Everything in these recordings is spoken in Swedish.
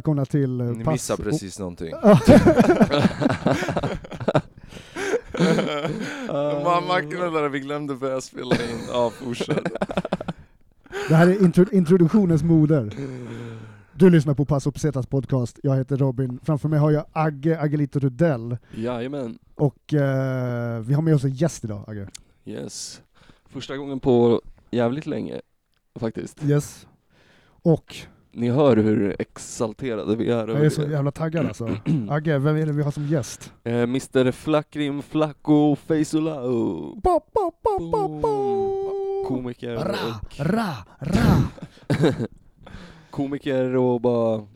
Välkomna till eh, Ni Pass- missar precis någonting. Mamma knullade, vi glömde börja spela in. Ja, fortsätt. Det här är intro- introduktionens moder. Du lyssnar på Passo Pesetas podcast, jag heter Robin, framför mig har jag Agge Agelito Rudell, Jajamän, och eh, vi har med oss en gäst idag, Agge. yes. Första gången på jävligt länge, faktiskt. Yes. Och Ni hör hur exalterade vi är jag är så jävla taggad alltså. Agge, vem är det vi har som gäst? Eh, Mr Flackrim Flacco bo, bo, bo, bo. Komiker Ra, och, ra, ra. komiker och bara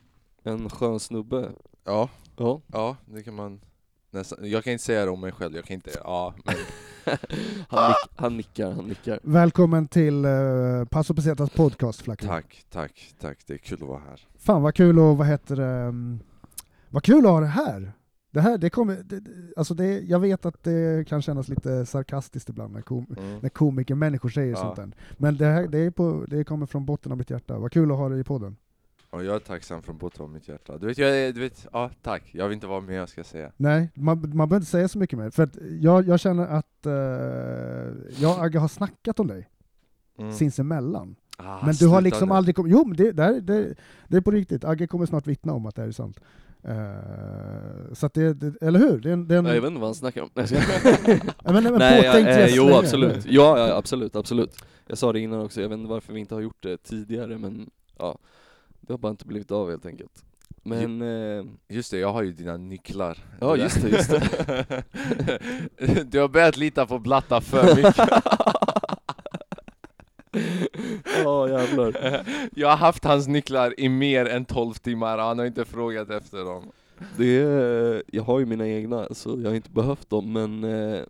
en skön snubbe. Ja, Ja. ja, det kan man nästan. Jag kan inte säga det om mig själv, jag kan inte, ja, men Han, nick, han nickar, han nickar. Välkommen till uh, Passo Pesetas podcast, Flacken. tack, tack, tack. Det är kul att vara här. Fan vad kul och vad heter det, um, vad kul att ha det här. Det här, det kommer, det- alltså det, jag vet att det kan kännas lite sarkastiskt ibland när, kom, Mm. när komiker, människor säger Ja. sånt där. Men det, här, det, är på, det kommer från botten av mitt hjärta. Vad kul att ha dig i podden. Och jag är tacksam från botten av mitt hjärta. Du vet, jag är, du vet, ja, tack. Jag vill inte vara med, jag ska säga. Nej, man, man behöver inte säga så mycket mer. För att jag, jag känner att uh, jag och Agge har snackat om dig Mm. sinsemellan. Ah, Men du sluta har liksom nu. aldrig kommit... Jo, men det, det, här- det, det är på riktigt. Agge kommer snart vittna om att det här är sant. Eh, så att det, det, eller hur? Det är en, det är en, jag vet inte vad han snackar om. Nej, jag skojar. Ja, men, men Nej, påtänkt jag, eh, gäst jo länge, absolut. Ja, ja, absolut, absolut. Jag sa det innan också, jag vet inte varför vi inte har gjort det tidigare, men ja, det har bara inte blivit av helt enkelt. Men, eh, Just det, jag har ju dina nycklar. Ja, just det, just det. du har börjat lita på Blatta för mycket. ja jävlar. Jag har haft hans nycklar i mer än 12 timmar, han har inte frågat efter dem. Det är, jag har ju mina egna, så jag har inte behövt dem, men eh,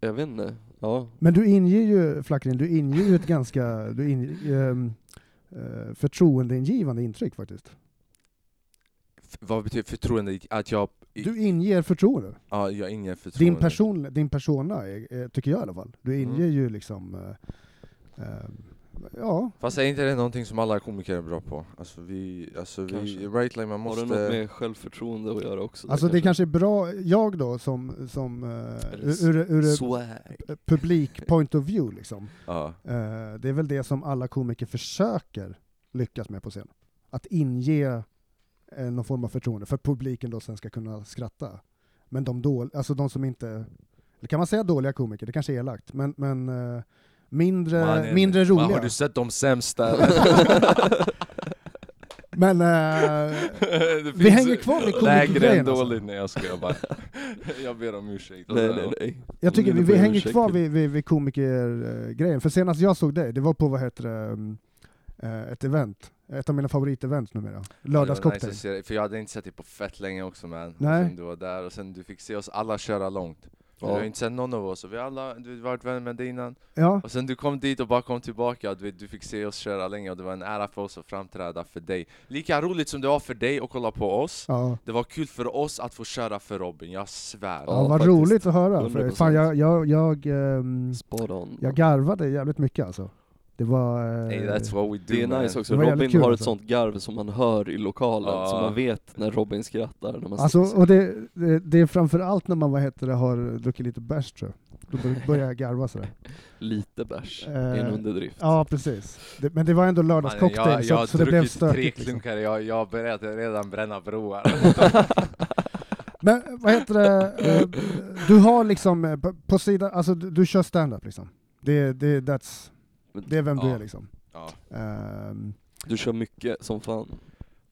jag vet inte. Ja, Men du inger ju, Flackrin, du inger ju ett ganska du in, ehm, eh, förtroendeingivande intryck faktiskt. F- vad betyder förtroende? Att jag... Du inger förtroende. Ja, jag inger förtroende. Din, person, din persona, är, är, tycker jag i alla fall. Du inger Mm. ju liksom... eh, eh, ja, Fast är inte det någonting som alla komiker är bra på? Alltså vi, alltså vi, Kanske. right like man har måste... det något med självförtroende att göra också? alltså det kanske är bra, jag då som, som Eller ur, ur, publik point of view liksom. Ja. Eh, det är väl det som alla komiker försöker lyckas med på scen. Att inge eh, någon form av förtroende för att publiken då sen ska kunna skratta. Men de, dål, alltså de som inte, eller kan man säga dåliga komiker? Det kanske är elakt, men, men eh, mindre, Mannen, mindre man, roliga. Har du sett de sämsta? Men Det Vi hänger kvar vid Lägre än komikergrejen, alltså. dåligt, nej jag skojar bara. jag ber om ursäkt. Nej nej nej. jag tycker vi, vi hänger ursäkt kvar vid, vid, vid komikergrejen. För senast jag såg dig, det var på vad heter det, mm, eh, ett event. Ett av mina favoritevent numera. Det nice Lördagscocktail. dig, För jag hade inte sett dig på fett länge också man. Nej. Sen du var där och sen du fick se oss alla köra långt. Du har inte sett någon av oss, och vi har alla du har varit vänner med dig innan. Ja, Och sen du kom dit och bara kom tillbaka, du, vet, du fick se oss köra länge och det var en ära för oss att framträda för dig. Lika roligt som det var för dig att kolla på oss, ja. det var kul för oss att få köra för Robin, jag svär. Ja, Ja, vad roligt att höra. För, 100%. fan, jag, jag, jag, Spot on. jag garvade jävligt mycket alltså. Det var... eh, Hey, that's what we do Det är nice också, Robin har ett sånt garv som man hör i lokalen, Ja. så man vet när Robin skrattar när man Alltså, och det, det, det är framförallt när man vad heter det, har druckit lite bärs tror jag. Då bör- börjar jag garva sådär. Lite bärs, Eh, en underdrift. Ja, precis. Det, men det var ändå lördagscocktail, jag, jag så, har så det blev druckit tre stökigt. Liksom. klunkar, jag, jag började redan bränna broar. Men vad heter det, eh, du har liksom, eh, på, på sidan, alltså du, du kör stand-up liksom. Det, det, that's, det är vem du Ja. är liksom. ja. Ehm, Du kör mycket som fan.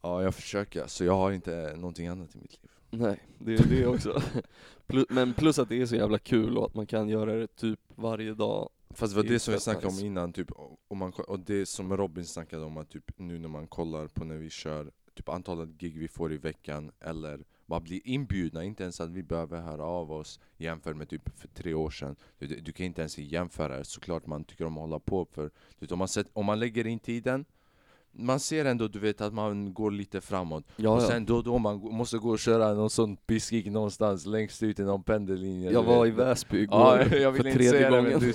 ja, jag försöker, så jag har inte någonting annat i mitt liv. Nej, det är det också. Plus, men plus att det är så jävla kul och att man kan göra det typ varje dag. Fast det var Det som vi fett snackade nice. om innan, typ, om man, och det som Robin snackade om, att typ nu när man kollar på när vi kör typ antalet gig vi får i veckan, eller bara blir inbjudna, inte ens att vi behöver höra av oss jämfört med typ för tre år sedan. Du, du, du kan inte ens jämföra, det. såklart man tycker om att hålla på, för du vet, om, man sett, om man lägger in tiden, man ser ändå du vet att man går lite framåt. Ja, och ja. sen då och då man måste gå och köra någon sån piskig någonstans längst ut i någon pendellinje. Jag var vet. i Väsby igår Ja, jag för vill inte tredje det gången. du,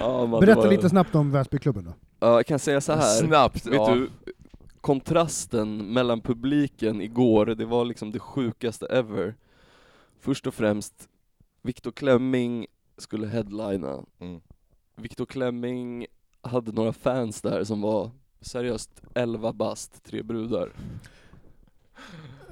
ja, man, det Berätta var- lite snabbt om Väsbyklubben då. Ja, jag kan säga så här. Snabbt! Vet ja. du, kontrasten mellan publiken igår, det var liksom det sjukaste ever. Först och främst, Viktor Klemming skulle headlina. Mm. Viktor Klemming hade några fans där som var seriöst 11 bast, tre brudar.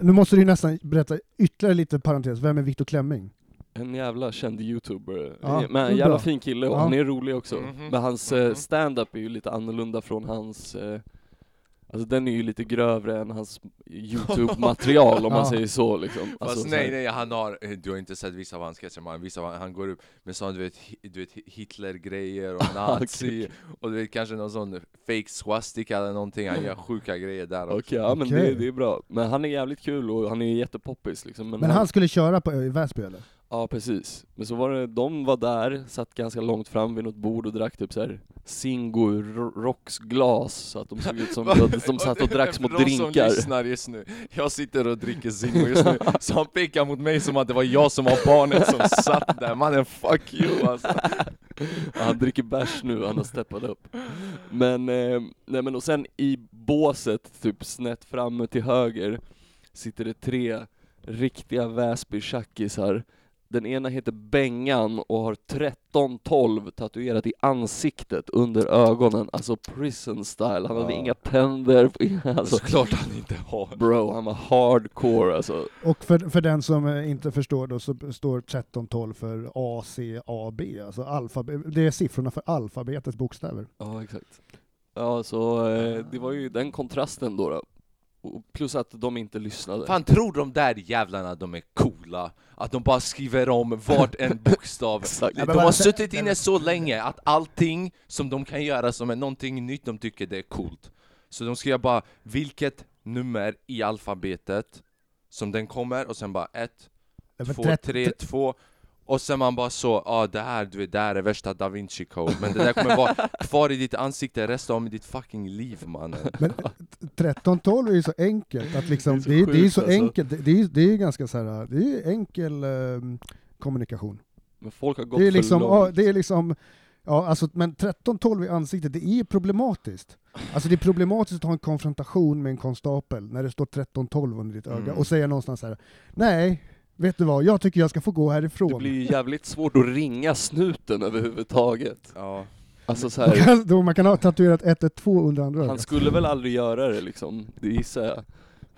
Nu måste du ju nästan berätta ytterligare lite parentes, vem är Viktor Klemming? En jävla känd youtuber, Ja, men det är en jävla bra. fin kille och Ja. han är rolig också. Mhm, Men hans eh, mhm. stand-up är ju lite annorlunda från hans eh, Alltså den är ju lite grövre än hans youtube-material om man Ja. säger så liksom. Fast Alltså, så nej nej, han har, du har inte sett vissa av hans sketcher, men vissa av, han går upp med sån du vet, du vet Hitler-grejer och nazi, och du vet kanske någon sån fake swastika eller någonting, han gör sjuka grejer där också. Okej, ja men Okej. det, det är bra. Men han är jävligt kul och han är jättepoppis liksom. Men, Men han skulle köra på, i Väsby eller? Ja precis. Men så var det, de var där, satt ganska långt fram vid något bord och drack typ så här Singo Rocks glas, så att de såg ut som de, de satt och drack små de som drinkar. lyssnar just nu, jag sitter och dricker Zingo just nu, så han pekar mot mig som att det var jag som var barnet som satt där, mannen fuck you alltså. Ja, han dricker bärs nu, han har steppat upp. Men, eh, nej men och sen i båset, typ snett framme till höger, sitter det tre riktiga Väsby tjackisar. Den ena heter Bengan och har 1312 tatuerat i ansiktet under ögonen, alltså prison style. Han hade Ja. inga tänder, alltså Såklart han inte har. bro, han var hardcore alltså. Och för, för den som eh, inte förstår då så står 1312 för ACAB, alltså alfabet, det är siffrorna för alfabetets bokstäver. Ja, exakt. Ja, så eh, det var ju den kontrasten då. då. Plus att de inte lyssnade. Fan tror de där jävlarna de är coola? Att de bara skriver om vart en bokstav De har bara- suttit inne så länge att allting som de kan göra som är någonting nytt, de tycker det är coolt. Så de skriver bara vilket nummer i alfabetet som den kommer och sen bara ett, två, tre, två och sen man bara så, ja ah, det här, du vet, det här är värsta da Vinci code Men det där kommer vara kvar i ditt ansikte resten av ditt fucking liv mannen Men 1312 är ju så enkelt att liksom, Det är det så är, det är så alltså. enkelt, det, det är, det är ganska så här, det är enkel eh, kommunikation. Men folk har gått Det är liksom, för ja, långt. det är liksom, ja alltså, men 1312 i ansiktet, det är problematiskt. Alltså det är problematiskt att ha en konfrontation med en konstapel när det står 1312 under ditt öga Mm. och säga någonstans så här, nej, vet du vad, jag tycker jag ska få gå härifrån. Det blir ju jävligt svårt att ringa snuten överhuvudtaget. Ja, Alltså så man, här, kan, då man kan ha tatuerat 112 under andra han ögat. skulle väl aldrig göra det liksom, det gissar jag.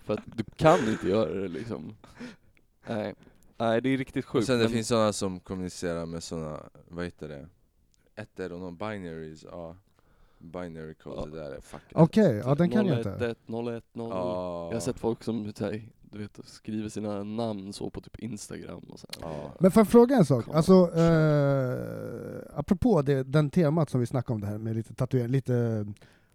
För att du kan inte göra det liksom. Nej, Nej det är riktigt och sjukt. sen det men- finns sådana som kommunicerar med sådana, vad heter det? Ettor och någon binaries, ja Binary code, Ja. det där är fucking Okej, ja den kan jag inte. 011, 01, 00. Ja. Jag har sett folk som så här, du vet, skriver sina namn så på typ Instagram och så här. Ja. Men får jag fråga en sak? Alltså, eh, apropå det, den temat som vi snackade om det här med lite tatuering, lite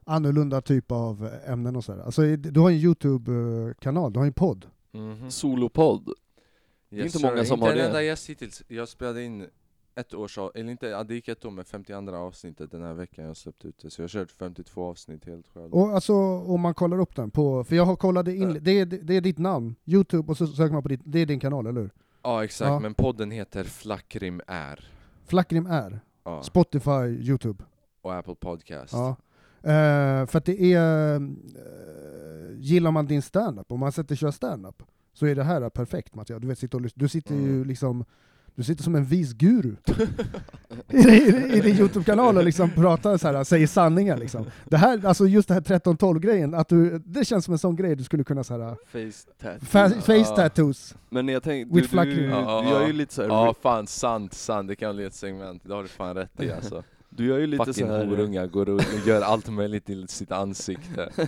annorlunda typ av ämnen och sådär. Alltså, du har en YouTube-kanal, du har en podd. Mhm. Solopodd. är inte sir. många som inte har en det. enda gäst hittills. Jag spelade in ett års eller inte, ja, det gick ett år med 52 avsnittet den här veckan jag släppte ut det. Så jag har kört 52 avsnitt helt själv. Och alltså, om man kollar upp den på, för jag har kollat in, det är, det är ditt namn, YouTube, och så söker man på ditt, det är din kanal, eller hur? Ja exakt, Ja. men podden heter Flackrim är. Flackrim är, Ja. Spotify, YouTube. Och Apple Podcast. Ja. Eh, för att det är, eh, gillar man din standup, om man sätter köra standup, så är det här perfekt material. Du, vet, sitta och lyssna. du sitter ju Mm. liksom, du sitter som en vis guru i, i, i din YouTube-kanal och liksom pratar så här, säger sanningar liksom. Det här, alltså just det här 1312-grejen, att du, det känns som en sån grej du skulle kunna så här, Face tattoo. fa- face Ja. tattoos. Men jag tänkte, With du, du, flackring. du, Ja, ja, gör ju lite så här, Ja fan, sant, sant. Det kan bli ett segment. Det har du fan rätt i alltså. du gör ju lite så Fucking här horungar går runt och gör allt möjligt till sitt ansikte.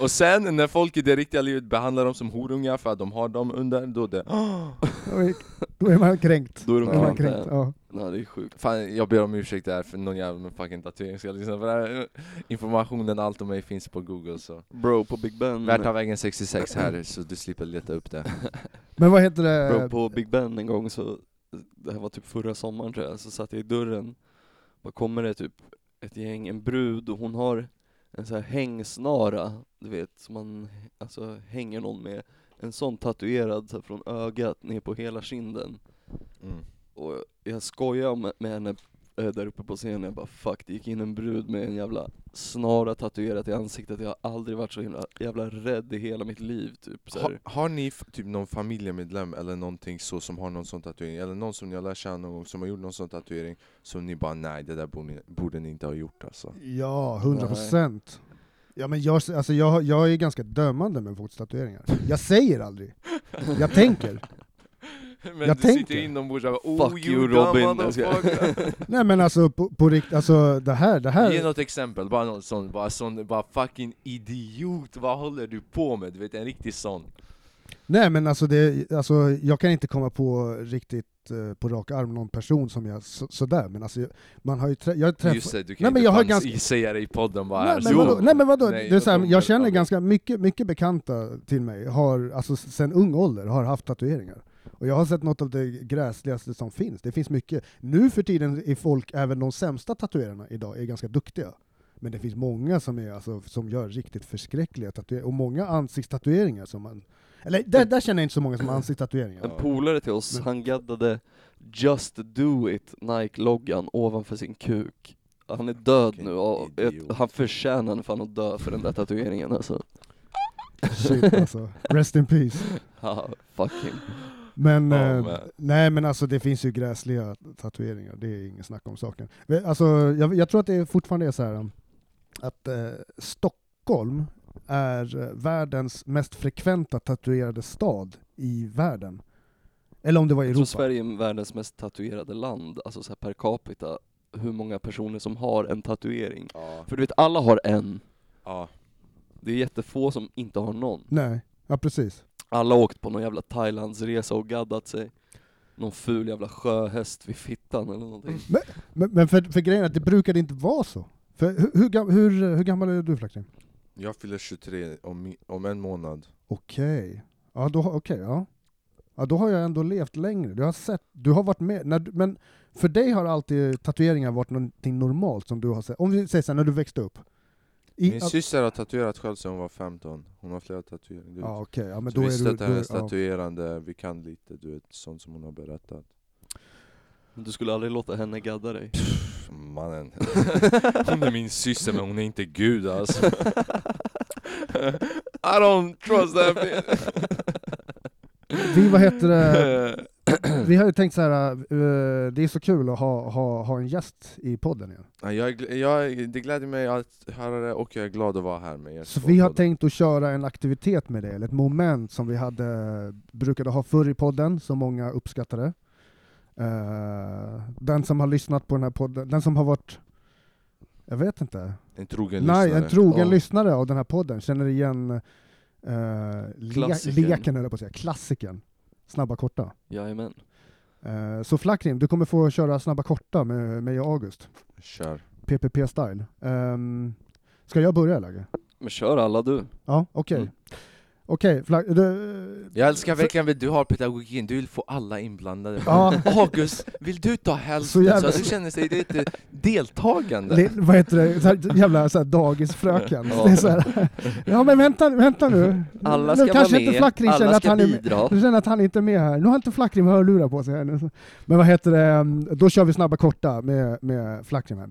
Och sen när folk i det riktiga livet behandlar dem som horungar för att de har dem under, då det Då är, man kränkt. Då är de Då är man kränkta. kränkt. Ja. Ja, det är sjukt. Fan, jag ber om ursäkt där för någon jävla med fucking tatuering ska lyssna på det här. Informationen, allt om mig finns på google så Bro, på Big Ben... Värtavägen 66 här, så du slipper leta upp det Men vad heter det? Bro, på Big Ben en gång så, det här var typ förra sommaren tror jag, så satt jag i dörren, bara kommer det typ ett gäng, en brud och hon har en sån här hängsnara, du vet, som man alltså, hänger någon med, en sån tatuerad så här, från ögat ner på hela kinden. mm. Och jag skojar med, med henne där uppe på scenen, jag bara fuck, det gick in en brud med en jävla snara tatuerat i ansiktet, jag har aldrig varit så himla jävla rädd i hela mitt liv typ så har, här. har ni typ någon familjemedlem eller någonting så som har någon sån tatuering? Eller någon som ni har lärt känna någon gång som har gjort någon sån tatuering Som ni bara nej, det där borde ni, borde ni inte ha gjort alltså Ja, hundra procent. Ja, men jag, alltså, jag, jag är ganska dömande med folks tatueringar. Jag säger aldrig. Jag tänker. Men Jag du tänker. sitter inombords och bara oh Fuck you Robin. Jag motherfucker." Nej men alltså på, på riktigt, alltså det här, det Ge här. något exempel, bara någon sån, bara sån, bara fucking idiot, vad håller du på med? Du vet en riktig sån Nej men alltså, det, alltså jag kan inte komma på riktigt eh, på rak arm någon person som jag så, sådär, men alltså man har ju trä, jag träffat... Just det, du kan Nej, men inte jag har ganska- säga det i podden bara Nej här men, vadå? Nej men vadå, Nej, det är så här, jag känner ganska mycket, mycket bekanta till mig, har, alltså sen ung ålder, har haft tatueringar. Och jag har sett något av det gräsligaste som finns, det finns mycket. Nu för tiden är folk, även de sämsta tatuerarna idag, är ganska duktiga. Men det finns många som, är, alltså, som gör riktigt förskräckliga tatueringar, och många ansiktstatueringar som man... Eller där, där känner jag inte så många som har ansiktstatueringar. En polare till oss, han gaddade 'Just do it' Nike-loggan ovanför sin kuk. Han är död Vilken nu och idiot. han förtjänar fan att dö för den där tatueringen alltså. Shit alltså. Rest in peace. Haha, fuck him. Men, Ja, eh, men- nej men alltså det finns ju gräsliga tatueringar, det är ingen snack om saken. Alltså, jag, jag tror att det fortfarande är så här att eh, Stockholm är eh, världens mest frekventa tatuerade stad i världen. Eller om det var i Jag tror Europa. Sverige är världens mest tatuerade land, alltså så här per capita, hur många personer som har en tatuering. Ja, För du vet, alla har en. ja. Det är jättefå som inte har någon. Nej, ja precis. Alla har åkt på någon jävla Thailandsresa och gaddat sig. Någon ful jävla sjöhäst vid fittan eller någonting. Men, men för, för grejen är att det brukade inte vara så. För hur, hur, hur, hur gammal är du Flackring? Jag fyller 23 om, om en månad Okej. Ja, då, har- okej, ja. ja, då har jag ändå levt längre. Du har sett, du har varit med, när men för dig har alltid tatueringar varit någonting normalt som du har sett. Om vi säger så här, när du växte upp. I, Min att- syster har tatuerat själv sedan hon var 15 Hon har flera tatueringar du vet. Ja men Så då vi är du... stöttar Då, hennes är- ja. tatuerande, vi kan lite, du vet, sånt som hon har berättat. Men du skulle aldrig låta henne gadda dig? Pff, Mannen, hon är min syster men hon är inte gud alltså. I don't trust that Vi, vad heter det, vi har ju tänkt så här, eh, det är så kul att ha, ha, ha en gäst i podden igen. Ja, jag, jag, Det gläder mig att höra det och jag är glad att vara här med er Så vi har båda. tänkt att köra en aktivitet med det, eller ett moment som vi hade, brukade ha förr i podden, som många uppskattade. Eh, den som har lyssnat på den här podden, den som har varit, jag vet inte, En trogen Nej, lyssnare en trogen Ja. lyssnare av den här podden känner igen uh, le leken, jag på att säga, klassiken. Snabba korta. Jajamän. Eh, så Flackrim, du kommer få köra snabba korta med mig och August. Kör PPP-style. Um, ska jag börja eller? Men kör alla du. Ja, okej. Mm. Okej, Flack... du- Jag älskar för- verkligen att du har pedagogiken, du vill få alla inblandade Ja. August, vill du ta hälften så, jävla- att du känner sig lite deltagande? Le, vad heter det? Så här, jävla så här, dagisfröken. Ja. Det är så här, ja men vänta, vänta nu. Alla nu ska kanske vara inte med, Flackring känner alla att ska han är bidra. Du känner att han inte är med här. Nu har inte Flackrim hörlurar på sig här nu. Men vad heter det, då kör vi snabba korta med, med Flackrim här.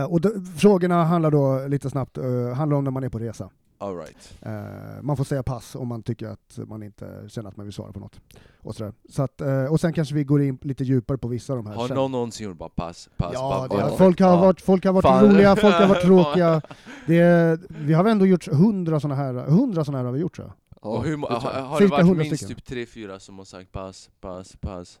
Eh, och då, frågorna handlar då lite snabbt, eh, handlar om när man är på resa. All right. Eh, man får säga pass om man tycker att man inte känner att man vill svara på något. Och, sådär. Så att, eh, och sen kanske vi går in lite djupare på vissa av de här. Har sen. någon någonsin gjort bara pass, pass, Ja, det, bara- folk, har Ja. varit, folk har varit Fan. roliga, folk har varit tråkiga. Det, vi har ändå gjort hundra sådana här, hundra sådana här har vi gjort jag. Och hur, har, har det Cirka varit 100 minst stycken. typ tre fyra som har sagt pass, pass, pass?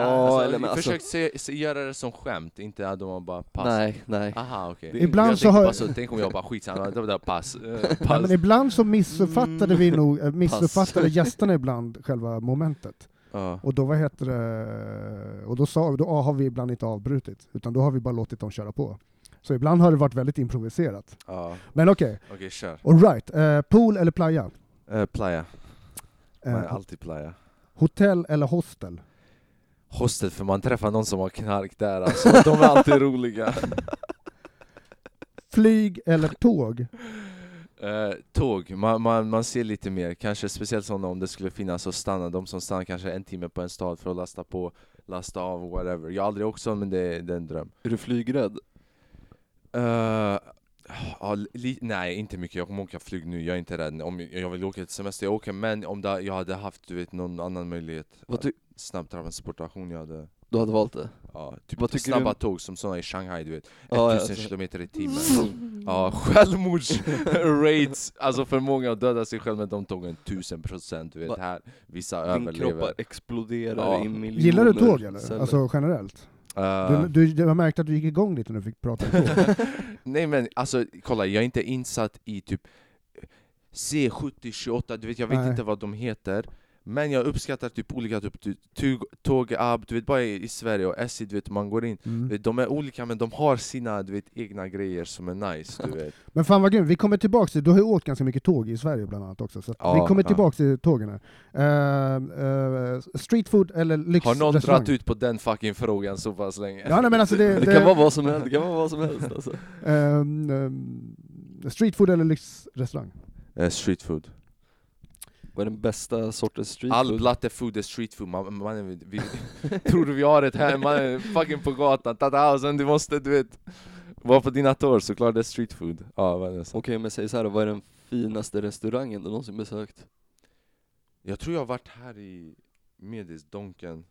Ja, alltså, eller men alltså, Försök se, se, göra det som skämt, inte att de bara pass. nej, nej. Aha okej. Det- Ibland så har- bara så, tänk om jag bara skitsamma, det där pass. eh, Ja, pass. men ibland så missuppfattade vi nog, Mm. eh, missuppfattade gästerna ibland själva momentet. Ja. Och då, vad heter det, och då, sa, då har vi ibland inte avbrutit, utan då har vi bara låtit dem köra på. Så ibland har det varit väldigt improviserat. Ja, Men okej, okej kör. alright. Eh, pool eller playa? Uh, playa, Eh, Man är alltid playa. hotell eller hostel? Hostel, för man träffar någon som har knark där alltså, de är alltid roliga. Flyg eller tåg? Eh, tåg, man, man, man ser lite mer, kanske speciellt sådana om det skulle finnas att stanna, de som stannar kanske en timme på en stad för att lasta på, lasta av, whatever. Jag har aldrig åkt så men det, det är en dröm. Är du flygrädd? Uh, ja, li, nej, inte mycket. Jag kommer åka flyg nu, jag är inte rädd. Om jag vill åka till semester, jag åker. Men om det, jag hade haft du vet, någon annan möjlighet, Vad ty- snabb transportation, jag hade... Du hade valt det? Ja, typ snabba du- tåg som såna i Shanghai, du vet. Ja, 1000 alltså. kilometer i timmen. Ja, självmordsrates, alltså förmågan att döda sig själv med de tågen, 1000 procent. Du vet, här, vissa Din överlever. kropp bara exploderar Ja. i miljoner Gillar du tåg eller? celler. Alltså generellt? Eh, Du, du, jag märkte att du gick igång lite när du fick prata. Nej men alltså, kolla, jag är inte insatt i typ C70, 28, du vet jag vet Nej. inte vad de heter Men jag uppskattar typ olika typ tu- tug, tåg-app, du vet bara i, i Sverige och SJ, du vet man går in Mm. vet, De är olika men de har sina du vet, egna grejer som är nice, du vet Men fan vad grymt, vi kommer tillbaka till, du har ju åkt ganska mycket tåg i Sverige bland annat också, så Ja, vi kommer ja. tillbaka till tågen här. Uh, street food eller Har någon lyxrestaurang? dratt ut på den fucking frågan så pass länge? Ja, nej, men alltså det, Det kan vara vad som helst, det kan vara vad som helst alltså. Ehm, ehm, street food eller lyxrestaurang? Eh, street food Vad är den bästa sortens street All food? blatte food är street food, man, man vi, tror vi har ett här, man är fucking på gatan, tada, och sen du måste du vet vara på dina tår, såklart det är street food Ja, det? Okej men säg så här då, vad är den finaste restaurangen du någonsin besökt? Jag tror jag har varit här i Medis, Donken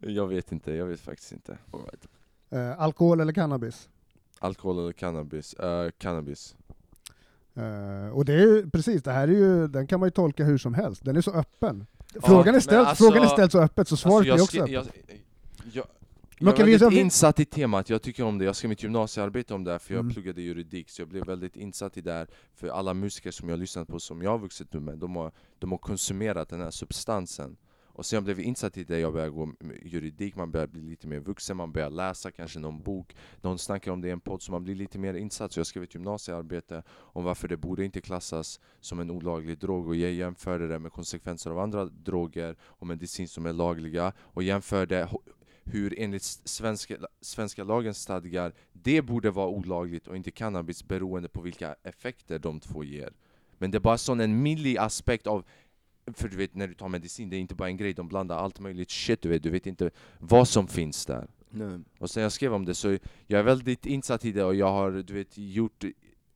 Jag vet inte, jag vet faktiskt inte right. Eh, alkohol eller cannabis? Alkohol eller cannabis? Eh, cannabis Eh, och det är ju, precis, det här är ju, den kan man ju tolka hur som helst, den är så öppen. Frågan, är, men ställd, alltså- frågan är ställd så öppet, så svaret jag blir också öppet. jag, jag, Men jag är väldigt vi- insatt i temat, jag tycker om det, jag skrev mitt gymnasiearbete om det här för jag Mm. pluggade juridik Så jag blev väldigt insatt i det här För alla musiker som jag har lyssnat på, som jag har vuxit upp med De har, de har konsumerat den här substansen och sen jag blev insatt i det, jag började gå juridik Man börjar bli lite mer vuxen, man börjar läsa kanske någon bok. Någon snackar om det i en podd, så man blir lite mer insatt. Så jag skrev ett gymnasiearbete om varför det borde inte klassas som en olaglig drog. Och jag jämförde det med konsekvenser av andra droger och medicin som är lagliga. Och jämförde hur enligt svenska, svenska lagens stadgar det borde vara olagligt och inte cannabis beroende på vilka effekter de två ger. Men det är bara sån en milliaspekt av för du vet när du tar medicin, det är inte bara en grej, de blandar allt möjligt shit du vet, du vet inte vad som finns där. Nej. Och sen jag skrev om det så jag är väldigt insatt i det och jag har du vet gjort,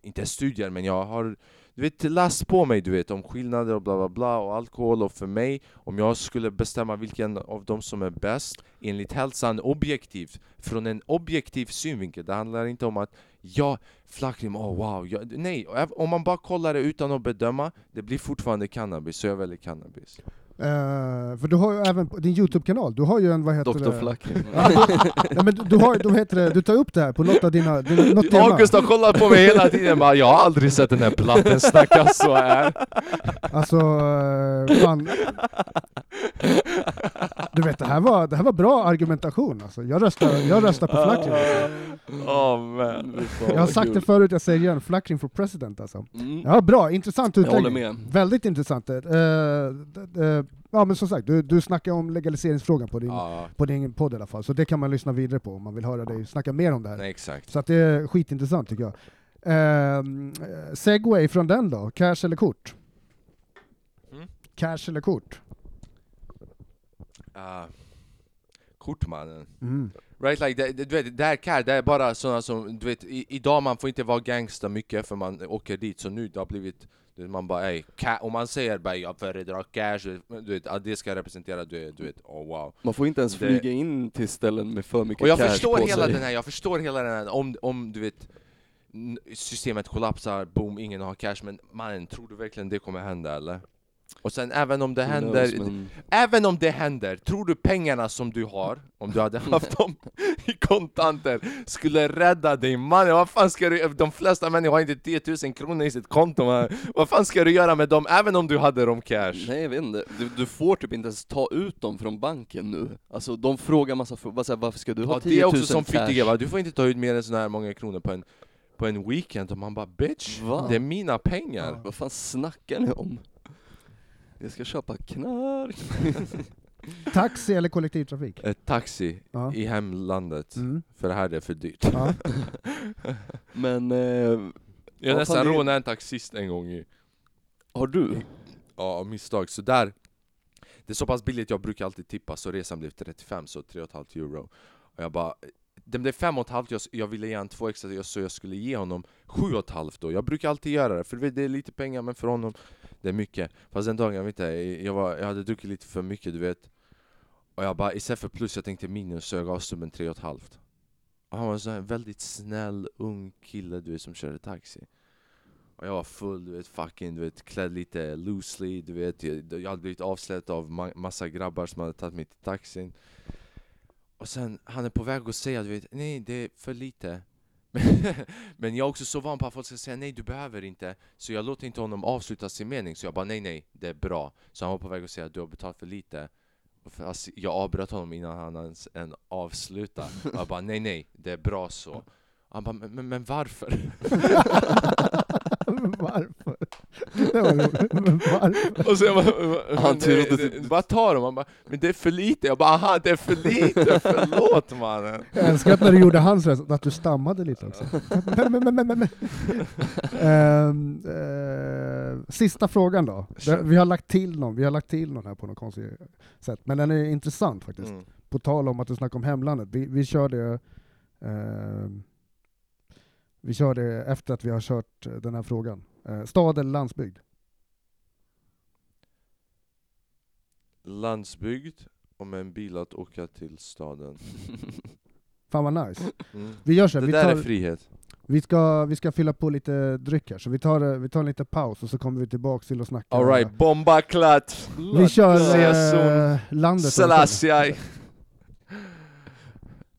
inte studier men jag har du vet läst på mig du vet om skillnader och bla bla bla och alkohol och för mig om jag skulle bestämma vilken av dem som är bäst enligt hälsan objektivt från en objektiv synvinkel, det handlar inte om att ja, flakrim, oh wow, ja, nej, om man bara kollar det utan att bedöma det blir fortfarande cannabis, så jag väljer cannabis. Eh, för du har ju även på din Youtube-kanal, du har ju en, vad heter Dr. det? Ja, men du, du, har, du, heter det, du tar upp det här på något av dina, din- något tema. August har kollat på mig hela tiden, bara, jag har aldrig sett den här platten snacka så här Alltså, eh, fan. Du vet, det här var, det här var bra argumentation alltså. Jag röstar, jag röstar på Flackring. Alltså. Oh man. Jag har sagt det förut, jag säger igen, Flackring for president alltså. Mm. Ja, bra, intressant Jag håller utläggning. med. Väldigt intressant. D- ja men som sagt, du, du snackar om legaliseringsfrågan på din, Ja, på din podd i alla fall, så det kan man lyssna vidare på om man vill höra dig snacka mer om det här. nej exakt. Så att det är skitintressant tycker jag. Eh, segway från den då, cash eller kort? Mm. Cash eller kort? Uh, kortmannen. Mm. Right, like, det, du vet, det här car, det är bara sådana som, du vet, i, idag man får inte vara gangsta mycket för man åker dit, så nu det har blivit man bara ey, om man säger bara jag föredrar cash, du vet, att det ska representera, du, du vet, oh wow Man får inte ens Det- flyga in till ställen med för mycket Och jag cash förstår på hela sig. den här, jag förstår hela den här, om, om du vet Systemet kollapsar, boom, ingen har cash, men mannen, tror du verkligen det kommer hända eller? Och sen även om det Who händer, knows, men- även om det händer, tror du pengarna som du har, om du hade haft dem i kontanter, skulle rädda dig mannen? Vad fan ska du, de flesta människor har inte 10 000 kronor i sitt konto man. Vad fan ska du göra med dem, även om du hade dem cash? Nej jag vet inte, du, du får typ inte ens ta ut dem från banken nu Alltså de frågar massa frågor, varför ska du ha Ja, 10 det är 000 också som cash? fittiga du får inte ta ut mer än såna här många kronor på en, på en weekend, och man bara bitch, Va? det är mina pengar! Vad fan snackar ni om? Jag ska köpa knark Taxi eller kollektivtrafik? Ett taxi Ja. i hemlandet, Mm. för här är det för dyrt. Ja. Men, eh, Jag Ja, nästan det- rånade en taxist en gång i, har du? ja, av misstag, så där Det är så pass billigt, jag brukar alltid tippa, så resan blev 35, så 3,5 euro Och jag bara Den blev 5,5, jag, jag ville ge honom två extra, så jag skulle ge honom 7,5 då Jag brukar alltid göra det, för det är lite pengar men för honom det är mycket. Fast den dagen, jag vet inte, jag, var, jag hade druckit lite för mycket du vet. Och jag bara, istället för plus, jag tänkte minus, så jag gav snubben tre Och ett halvt. han var en sån här väldigt snäll, ung kille du vet som körde taxi. Och jag var full, du vet, fucking, du vet, klädd lite loosely, du vet. Jag, jag hade blivit avslöjad av ma massa grabbar som hade tagit mig till taxin. Och sen, han är på väg att säga, du vet, nej det är för lite. Men jag är också så van på att folk ska säga nej du behöver inte. Så jag låter inte honom avsluta sin mening, så jag bara nej nej, det är bra. Så han var på väg att säga du har betalat för lite. Fast jag avbröt honom innan han ens än avslutade. Och jag bara nej nej, det är bra så. Han bara men, men, men varför? Men varför? Det var roligt. Men varför? Och jag bara, Han trodde det, typ- det, bara ta dem, han bara, men det är för lite, jag bara aha det är för lite, förlåt mannen Jag älskar att när du gjorde hans röst, att du stammade lite också. Men, men, men, men, men. Ehm, eh, sista frågan då. Vi har lagt till någon, vi har lagt till någon här på något konstigt sätt, men den är intressant faktiskt. mm. På tal om att du snackar om hemlandet, vi, vi kör det ehm, vi kör det efter att vi har kört eh, den här frågan. Eh, stad eller landsbygd? Landsbygd, och med en bil att åka till staden Fan vad nice. mm. Vi gör så Det vi, där är tar, frihet vi, ska, vi ska fylla på lite dryck här, så vi tar, eh, vi tar en liten paus och så kommer vi tillbaka till att snacka. Alright, bomba klart! Vi kör eh, landet. Selassie!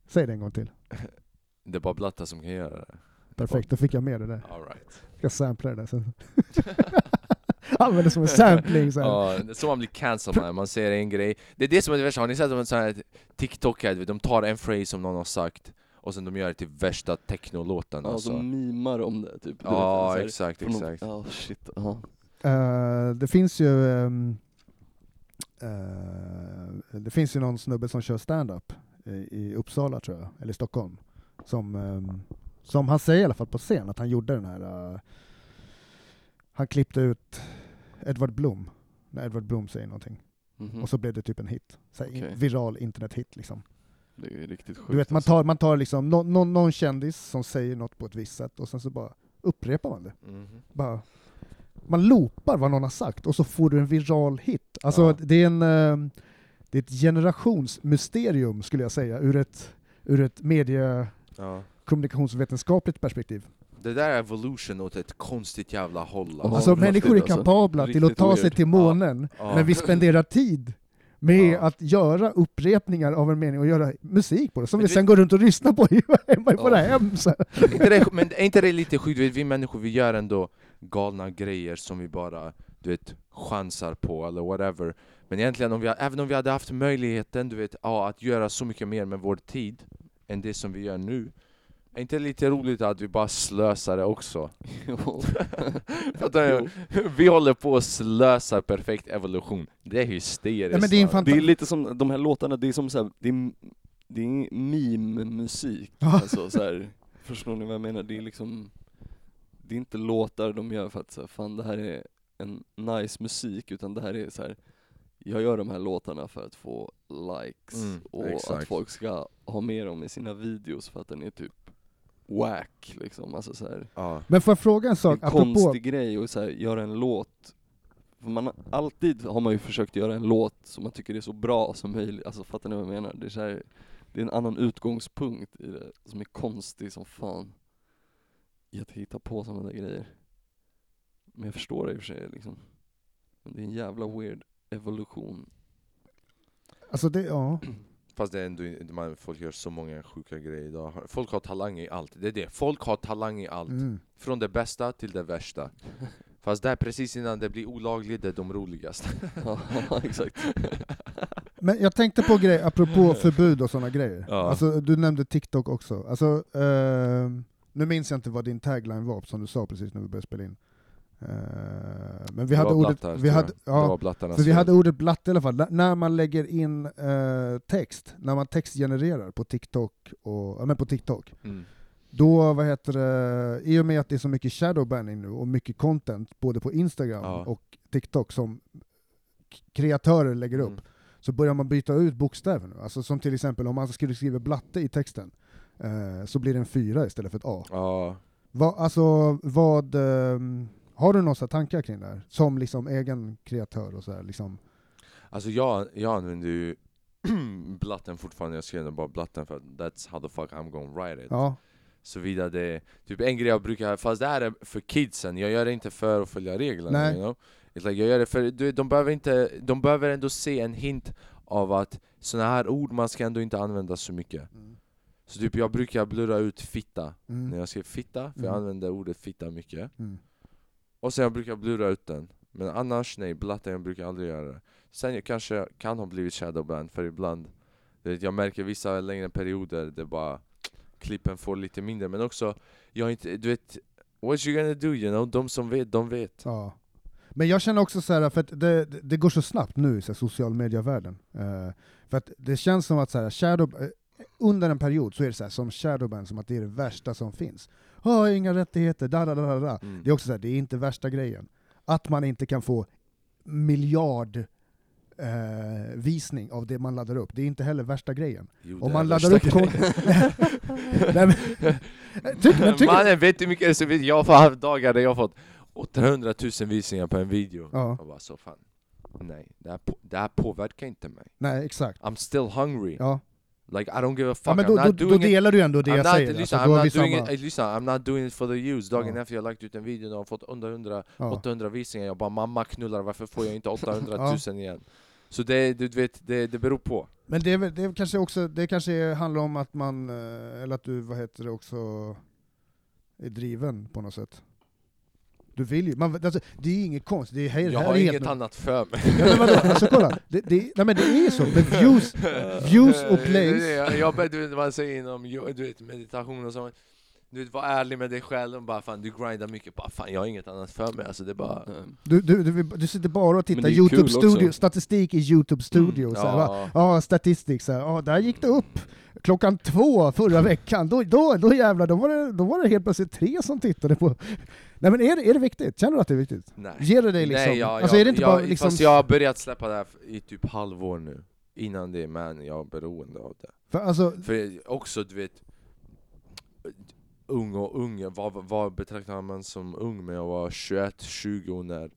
Säg det en gång till. Det är bara Blatta som kan göra det Perfekt, då fick jag med det där. Alright Jag ska sampla det där sen. Använder det som en sampling sen. Ja, det är så man blir cancelled man, man säger en grej Det är det som är det värsta, har ni sett sån här vet, de tar en phrase som någon har sagt Och sen de gör det till värsta technolåten Ja, alltså. de mimar om det typ Ja, vet, så här, exakt, exakt Ja, shit, ja. Eh, det finns ju ehm, eh, Det finns ju någon snubbe som kör stand-up i, i Uppsala tror jag, eller Stockholm. Som, ehm, som han säger i alla fall på scen, att han gjorde den här eh, Han klippte ut Edward Blom, när Edward Blom säger någonting. Mhm. Och så blev det typ en hit. Så här, in- viral internethit liksom. Det är riktigt sjukt Du vet, man alltså. tar, man tar liksom nå- nå- någon kändis som säger något på ett visst sätt och sen så bara upprepar man det. Mhm. Bara, man loopar vad någon har sagt och så får du en viral hit. Alltså Ja. det är en eh, det är ett generationsmysterium skulle jag säga ur ett, ur ett medie Ja. Kommunikationsvetenskapligt perspektiv. Det där är evolution åt ett konstigt jävla håll alltså riktigt, människor är alltså. kapabla till att ta sig till månen, Ja. men vi spenderar tid med Ja. att göra upprepningar av en mening och göra musik på det, som Men vi sen går runt och lyssnar på i- hemma i Ja. våra hem. Så. Men är inte det lite sjukt? Vi människor vi gör ändå galna grejer som vi bara du vet, chansar på eller whatever. Men egentligen, om vi, även om vi hade haft möjligheten du vet, ja, att göra så mycket mer med vår tid än det som vi gör nu. Är inte lite roligt att vi bara slösar det också? Jo. Fattar du? Vi håller på att slösa perfekt evolution. Det är hysteriskt. Ja, men det är Det är lite som de här låtarna, det är som så här, det är, det är meme-musik. Alltså, så här, förstår ni vad jag menar? Det är liksom, det är inte låtar de gör för att så här, fan det här är en nice musik, utan det här är så här. jag gör de här låtarna för att få likes Mm, och exakt. att folk ska ha med dem i sina videos för att den är typ whack liksom, alltså så här. ja. Men får jag fråga en Det är sak? en Apropå, konstig grej att så här, göra en låt för man, alltid har man ju försökt göra en låt som man tycker är så bra som möjligt, alltså fattar ni vad jag menar? Det är, så här, det är en annan utgångspunkt i det, som är konstig som fan i att hitta på sådana där grejer Men jag förstår det i och för sig liksom Det är en jävla weird evolution. Alltså det, ja. Fast det är ändå man, folk gör så många sjuka grejer idag. Folk har talang i allt. Det är det. Folk har talang i allt. Mm. Från det bästa till det värsta. Fast där precis innan det blir olagligt, det är de roligaste. ja, exakt. Men jag tänkte på grejer, apropå förbud och sådana grejer. Ja. Alltså, du nämnde TikTok också. Alltså, ehm, nu minns jag inte vad din tagline var, som du sa precis när vi började spela in. Eh, men vi hade ordet... blattar, Vi hade, ja, för vi hade ordet blatte i alla fall. N- när man lägger in eh, text, när man textgenererar på TikTok, och, ja, men på TikTok, Mm. då, vad heter det, i och med att det är så mycket shadowbanning nu och mycket content både på Instagram Ja. och TikTok som kreatörer lägger upp, Mm. så börjar man byta ut bokstäver nu. Alltså som till exempel om man skulle skriva blatte i texten, eh, så blir det en fyra istället för ett A. Ja. Va, alltså vad, ehm, har du några tankar kring det här? Som liksom egen kreatör och så här, liksom. Alltså jag, jag använder ju blatten fortfarande, jag skriver bara blatten för that's how the fuck I'm gonna write it. Ja, Såvida det typ en grej jag brukar, fast det här är för kidsen, jag gör det inte för att följa reglerna Nej. you know? Like, jag gör det för, du, de, behöver inte, de behöver ändå se en hint av att såna här ord man ska ändå inte använda så mycket Så typ jag brukar blurra ut fitta när mm. jag skriver fitta, för Mm. jag använder ordet fitta mycket Mm. Och sen jag brukar blurra ut den Men annars nej, blatten jag brukar aldrig göra det Sen jag kanske kan ha blivit shadowband för ibland du vet, Jag märker vissa längre perioder det bara Klippen får lite mindre men också Jag inte, du vet What you gonna do you know? De som vet, de vet Ja. Men jag känner också så här, för att det, det- går så snabbt nu i så här, social media-världen. Uh, eh, för att det känns som att så här, shadow, eh, under en period så är det så här, som shadowban, som att det är det värsta som finns. Åh, inga rättigheter, da, da, da, da. Mm. Det är också så här, det är inte värsta grejen. Att man inte kan få miljard eh, visning av det man laddar upp, det är inte heller värsta grejen. Jo, Om man laddar upp Nej, men, Mannen vet du hur mycket vet jag har haft dagar där jag har fått 800 000 visningar på en video Ja. Jag bara så fan Nej, det här, på, det här påverkar inte mig nej, exakt. I'm still hungry Ja. Like I don't give a fuck Ja, men I'm då, då, då doing it delar du ändå det I'm jag not, säger. lyssna, alltså, I'm not doing samma- it, lyssna, I'm not doing it for the views Dagen Ja. efter jag lagt ut en video och har fått 800, ja. 800 visningar Jag bara mamma knullar, varför får jag inte 800 Ja. 000 igen? Så det, du vet, det, det beror på Men det, det kanske också, det kanske handlar om att man, eh, eller att du, vad heter det, också är driven på något sätt. Du vill ju, man, alltså, det är ju inget konstigt, det är, här, Jag har är inget helt annat för mig Ja, men vadå? Alltså kolla, det, det, nej men det är så, med views, views och plays. Jag, jag, du vet jag säger inom du vet, meditation och sånt Du vet, var ärlig med dig själv och bara fan du grindar mycket, bara fan jag har inget annat för mig alltså det bara Mm. Du, du, du, du sitter bara och Men tittar Youtube studio, statistik i Youtube studio, så här, va? ja. Ja, statistik, så här, ja, där gick det upp klockan två förra veckan, då, då, då jävlar, då var, det, då var det helt plötsligt tre som tittade på... Nej men är det, är det viktigt? Känner du att det är viktigt? Nej. Ger det dig liksom... Nej, jag, alltså är det inte jag, bara liksom... Fast jag har börjat släppa det här i typ halvår nu Innan det, men jag är beroende av det För alltså, För också du vet Ung och ung, vad, vad betraktar man som ung? Men jag var 21-20 när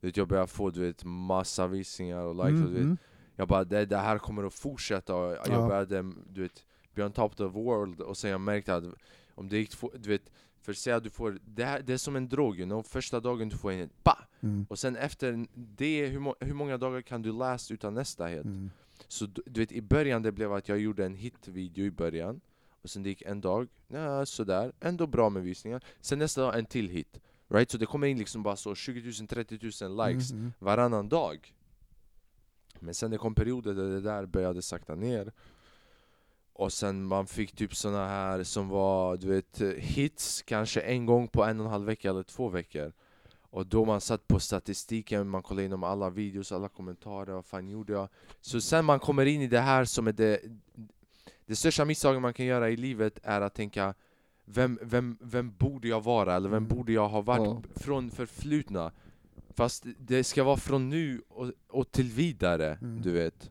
vet, jag började få du vet, massa visningar och likes mm, och, du vet, mm, Jag bara det, det här kommer att fortsätta och jag Ja. började du vet, be on top of the world och sen jag märkte att om det gick du vet för säg att du får, det, här, det är som en drog you know? första dagen du får en hit, ba! mm, Och sen efter det, hur, må, hur många dagar kan du last utan nästa hit? mm. Så du, du vet i början det blev att jag gjorde en hitvideo i början Och sen det gick en dag, ja, sådär, ändå bra med visningar Sen nästa dag en till hit Right? Så det kommer in liksom bara så 20 000, 30 000 likes Mm, mm. varannan dag Men sen det kom perioder där det där började sakta ner Och sen man fick typ såna här som var, du vet, hits kanske en gång på en och en halv vecka eller två veckor Och då man satt på statistiken, man kollade igenom alla videos, alla kommentarer, vad fan gjorde jag? Så sen man kommer in i det här som är det Det största misstaget man kan göra i livet är att tänka vem, vem, vem borde jag vara? Eller vem Mm. borde jag ha varit Ja. från förflutna? Fast det ska vara från nu och, och till vidare, Mm. du vet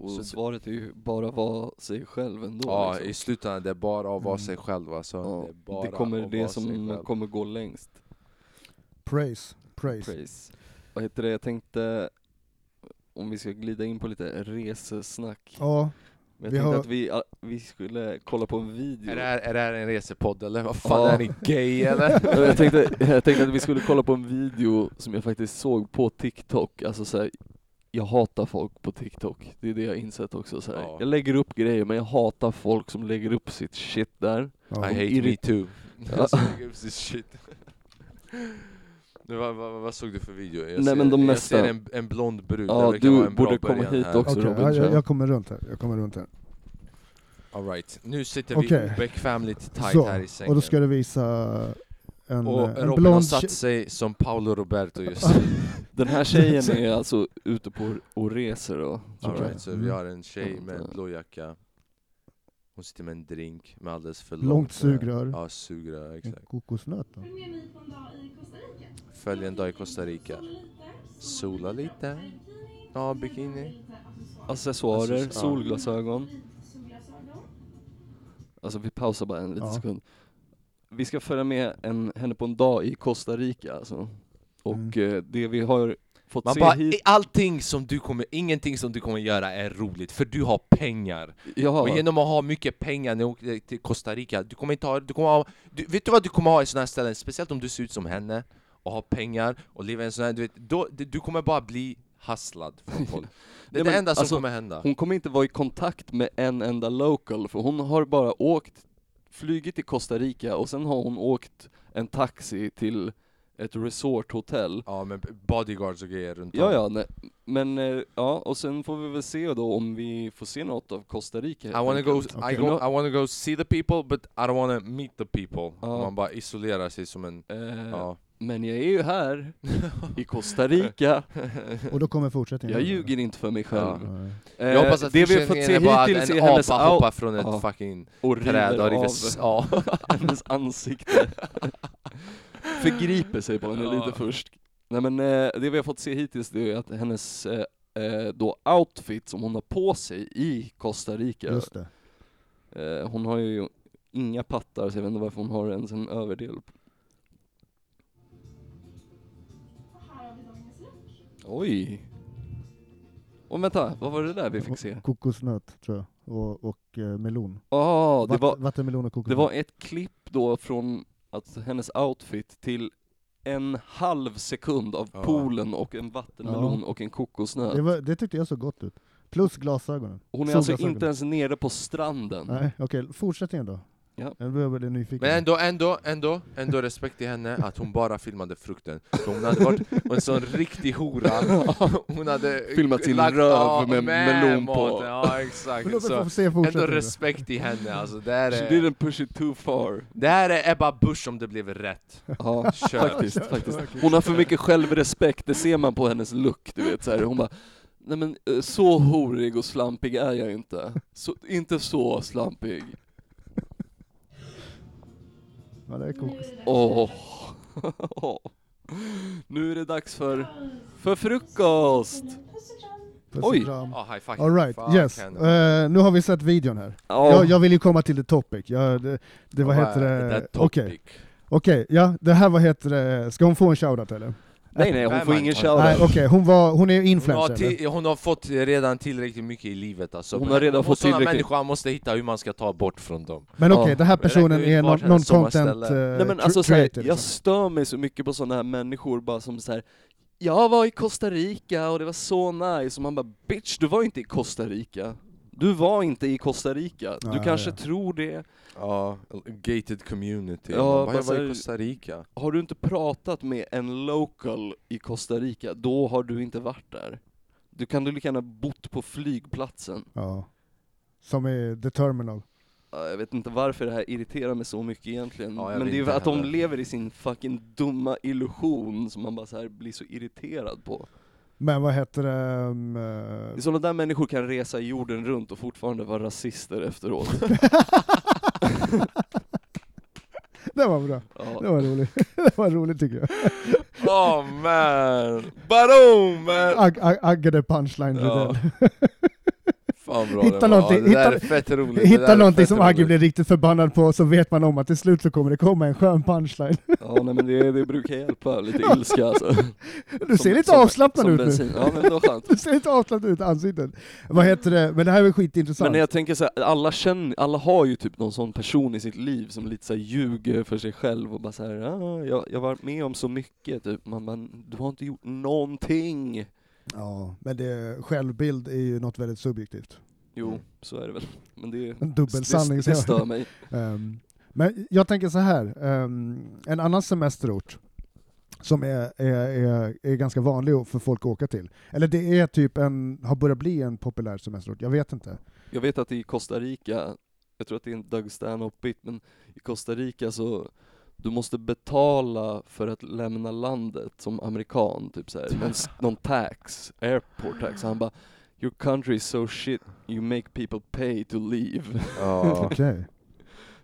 Och Så- svaret är ju bara vara sig själv ändå. Ja, liksom. i slutändan det är bara att vara Mm. sig själv alltså. Ja, det, är bara det kommer det som kommer gå längst. Praise, praise. Praise. Vad heter det, jag tänkte, om vi ska glida in på lite resesnack. Ja, Men jag Vi tänkte har- att vi, vi skulle kolla på en video. Är det, här, är det här en resepodd eller? Vad fan, Ja. är ni gay eller? Ja, jag, tänkte, jag tänkte att vi skulle kolla på en video som jag faktiskt såg på TikTok, alltså så här, jag hatar folk på TikTok, det är det jag har insett också så här. Ja. Jag lägger upp grejer men jag hatar folk som lägger upp sitt shit där. Ja. I hate irrit- me too. Ja. Lägger upp sitt shit. Nu, vad, vad, vad såg du för video? Jag Nej, ser, men de jag mesta- ser en, en blond brud, Ja, det du vara en bra borde komma hit här. också. Okej, Robin, jag, jag. kommer runt här. Jag kommer runt här. All right. nu sitter vi obekvämligt tight Så, här i sängen. och då ska du visa en, Och eh, en Robin har blond satt tje- sig som Paolo Roberto just. Den här tjejen är alltså ute på och reser då. tror All jag. right, så Mm. vi har en tjej med en blå jacka. Hon sitter med en drink med alldeles för Långt långt, eh, sugrör. Ja, sugrör, en exakt. kokosnöt. Då. Följ en dag i Costa Rica. Följ en dag i Costa Rica. Sola lite. Ja, bikini. Accessoarer. Solglasögon. Alltså vi pausar bara en liten Ja. sekund. Vi ska följa med en, henne på en dag i Costa Rica alltså. Och Mm. eh, det vi har fått Man se bara, hit... "I- allting som du kommer, ingenting som du kommer göra är roligt, för du har pengar. Ja, Och genom att ha mycket pengar när du åker till Costa Rica, du kommer inte ha, du kommer ha, du, vet du vad du kommer ha i sådana här ställen, speciellt om du ser ut som henne, och har pengar, och lever i en sån här, du vet, då, du du kommer bara bli hustlad från folk. Det är Nej, det men enda som alltså, kommer hända. hon kommer inte vara i kontakt med en enda local, för hon har bara åkt, flugit till Costa Rica och sen har hon åkt en taxi till ett resorthotell. Ja men bodyguards och grejer runt Ja, om. ja, nej. men eh, ja, och sen får vi väl se då om vi får se något av Costa Rica. I helt wanna go, enkelt. I, go, I wanna go see the people, but I don't wanna meet the people. Ja. Man bara isolerar sig som en, Eh, ja. Men jag är ju här, i Costa Rica. Och då kommer fortsättningen. Jag ljuger inte för mig själv. Nej. Eh, Jag hoppas att det vi har fått se hittills att är en hennes apa hoppar från ett Ja. fucking och träd och river av ja. hennes ansikte. Förgriper sig på henne Ja. lite först. Nej men eh, det vi har fått se hittills det är att hennes eh, då outfit som hon har på sig i Costa Rica, Just det. hon har ju inga pattar så jag vet inte varför hon har ens en överdel. Oj! Och vänta, vad var det där vi fick se? Kokosnöt tror jag. Och, och eh, melon. Ja, det Vatt- var, Vattenmelon och det kokosnöt. var ett klipp då från att hennes outfit till en halv sekund av Ja. poolen och en vattenmelon och en kokosnöt. det, var, det tyckte jag så gott ut. Plus glasögonen. Hon är alltså inte ens nere på stranden. Nej, okej. Fortsättningen då. Ja. Jag börjar bli nyfiken. Men ändå, ändå, ändå, ändå respekt till henne att hon bara filmade frukten. För hon hade varit en sån riktig hora. Hon hade Filmat sin lagt- röv ja, med melon på. Ja exakt. Så, ändå respekt till henne. Alltså, det, här She är, didn't push it too far. det här är Ebba Busch om det blev rätt. Ja, Kör. faktiskt, faktiskt. Hon har för mycket självrespekt, det ser man på hennes look, du vet så här. Hon bara Nej men eh, så horig och slampig är jag inte. Så, inte så slampig. Ja, det är kokos. Åh. Nu är det dags för, för frukost! Puss och kram. Puss Oj. och kram. Ja, high five. All right, Fuck yes. Eh, nu har vi sett videon här. Ja, Jag, jag vill ju komma till the topic. Jag, det, det vad heter det? Okej, topic? okej. Ja, det här vad heter det? Ska hon få en shoutout eller? Nej nej, hon Nej, får man- ingen Nej, shoutout. okej. Hon, var, hon är Hon har, influencer till, hon har fått redan tillräckligt mycket i livet alltså. Hon har redan Och fått sådana tillräckligt- människor man måste hitta hur man ska ta bort från dem. Men okej, Ja. den här personen är någon, någon content uh, Nej men alltså så här, creator. jag liksom. stör mig så mycket på sådana här människor bara som så här. Jag var i Costa Rica och det var så nice, och man bara bitch du var inte i Costa Rica. Du var inte i Costa Rica, du Nej, kanske ja. tror det. Ja, gated community. Ja, bara jag var i Costa Rica. Har du inte pratat med en local i Costa Rica, då har du inte varit där. Du kan du lika gärna bott på flygplatsen. Ja. Som är the terminal. Ja, Jag vet inte varför det här irriterar mig så mycket egentligen, Ja, men det är ju att de heller. lever i sin fucking dumma illusion som man bara så här blir så irriterad på. Men vad heter det? Um, Det är sådana där människor kan resa jorden runt och fortfarande vara rasister efteråt. det var bra. Det Ja. var roligt. det var roligt tycker jag. Oh man! Barom man! Ag- ag- Aggade punchline Ja. Fan bra Hitta någonting- det hitta- är fett roligt. Hitta någonting som Agge blir riktigt förbannad på, så vet man om att till slut så kommer det komma en skön punchline. Ja nej men det, det brukar hjälpa, lite ilska alltså. Du ser Som- lite avslappnad ut nu. Ja men det var skönt. Du ser lite avslappnad ut i ansiktet. Vad heter det? Men det här är skitintressant. Men jag tänker så här, alla känner, alla har ju typ någon sån person i sitt liv som lite så här ljuger för sig själv och bara så här, ah, jag, jag varit med om så mycket, typ. man, man, du har inte gjort någonting. Ja, men det, självbild är ju något väldigt subjektivt. Jo, så är det väl. Men det, En dubbelsanning. det, så det jag- stör mig. Ehm, men jag tänker så här. ehm, en annan semesterort som är, är, är, är ganska vanlig för folk att åka till. Eller det är typ en, har börjat bli en populär semesterort, jag vet inte. Jag vet att i Costa Rica, jag tror att det är en Doug Stanhope-bit, men i Costa Rica så du måste betala för att lämna landet som amerikan, typ såhär, någon, någon tax, airport tax. Han bara Your country is so shit, you make people pay to leave. Ja. Okej.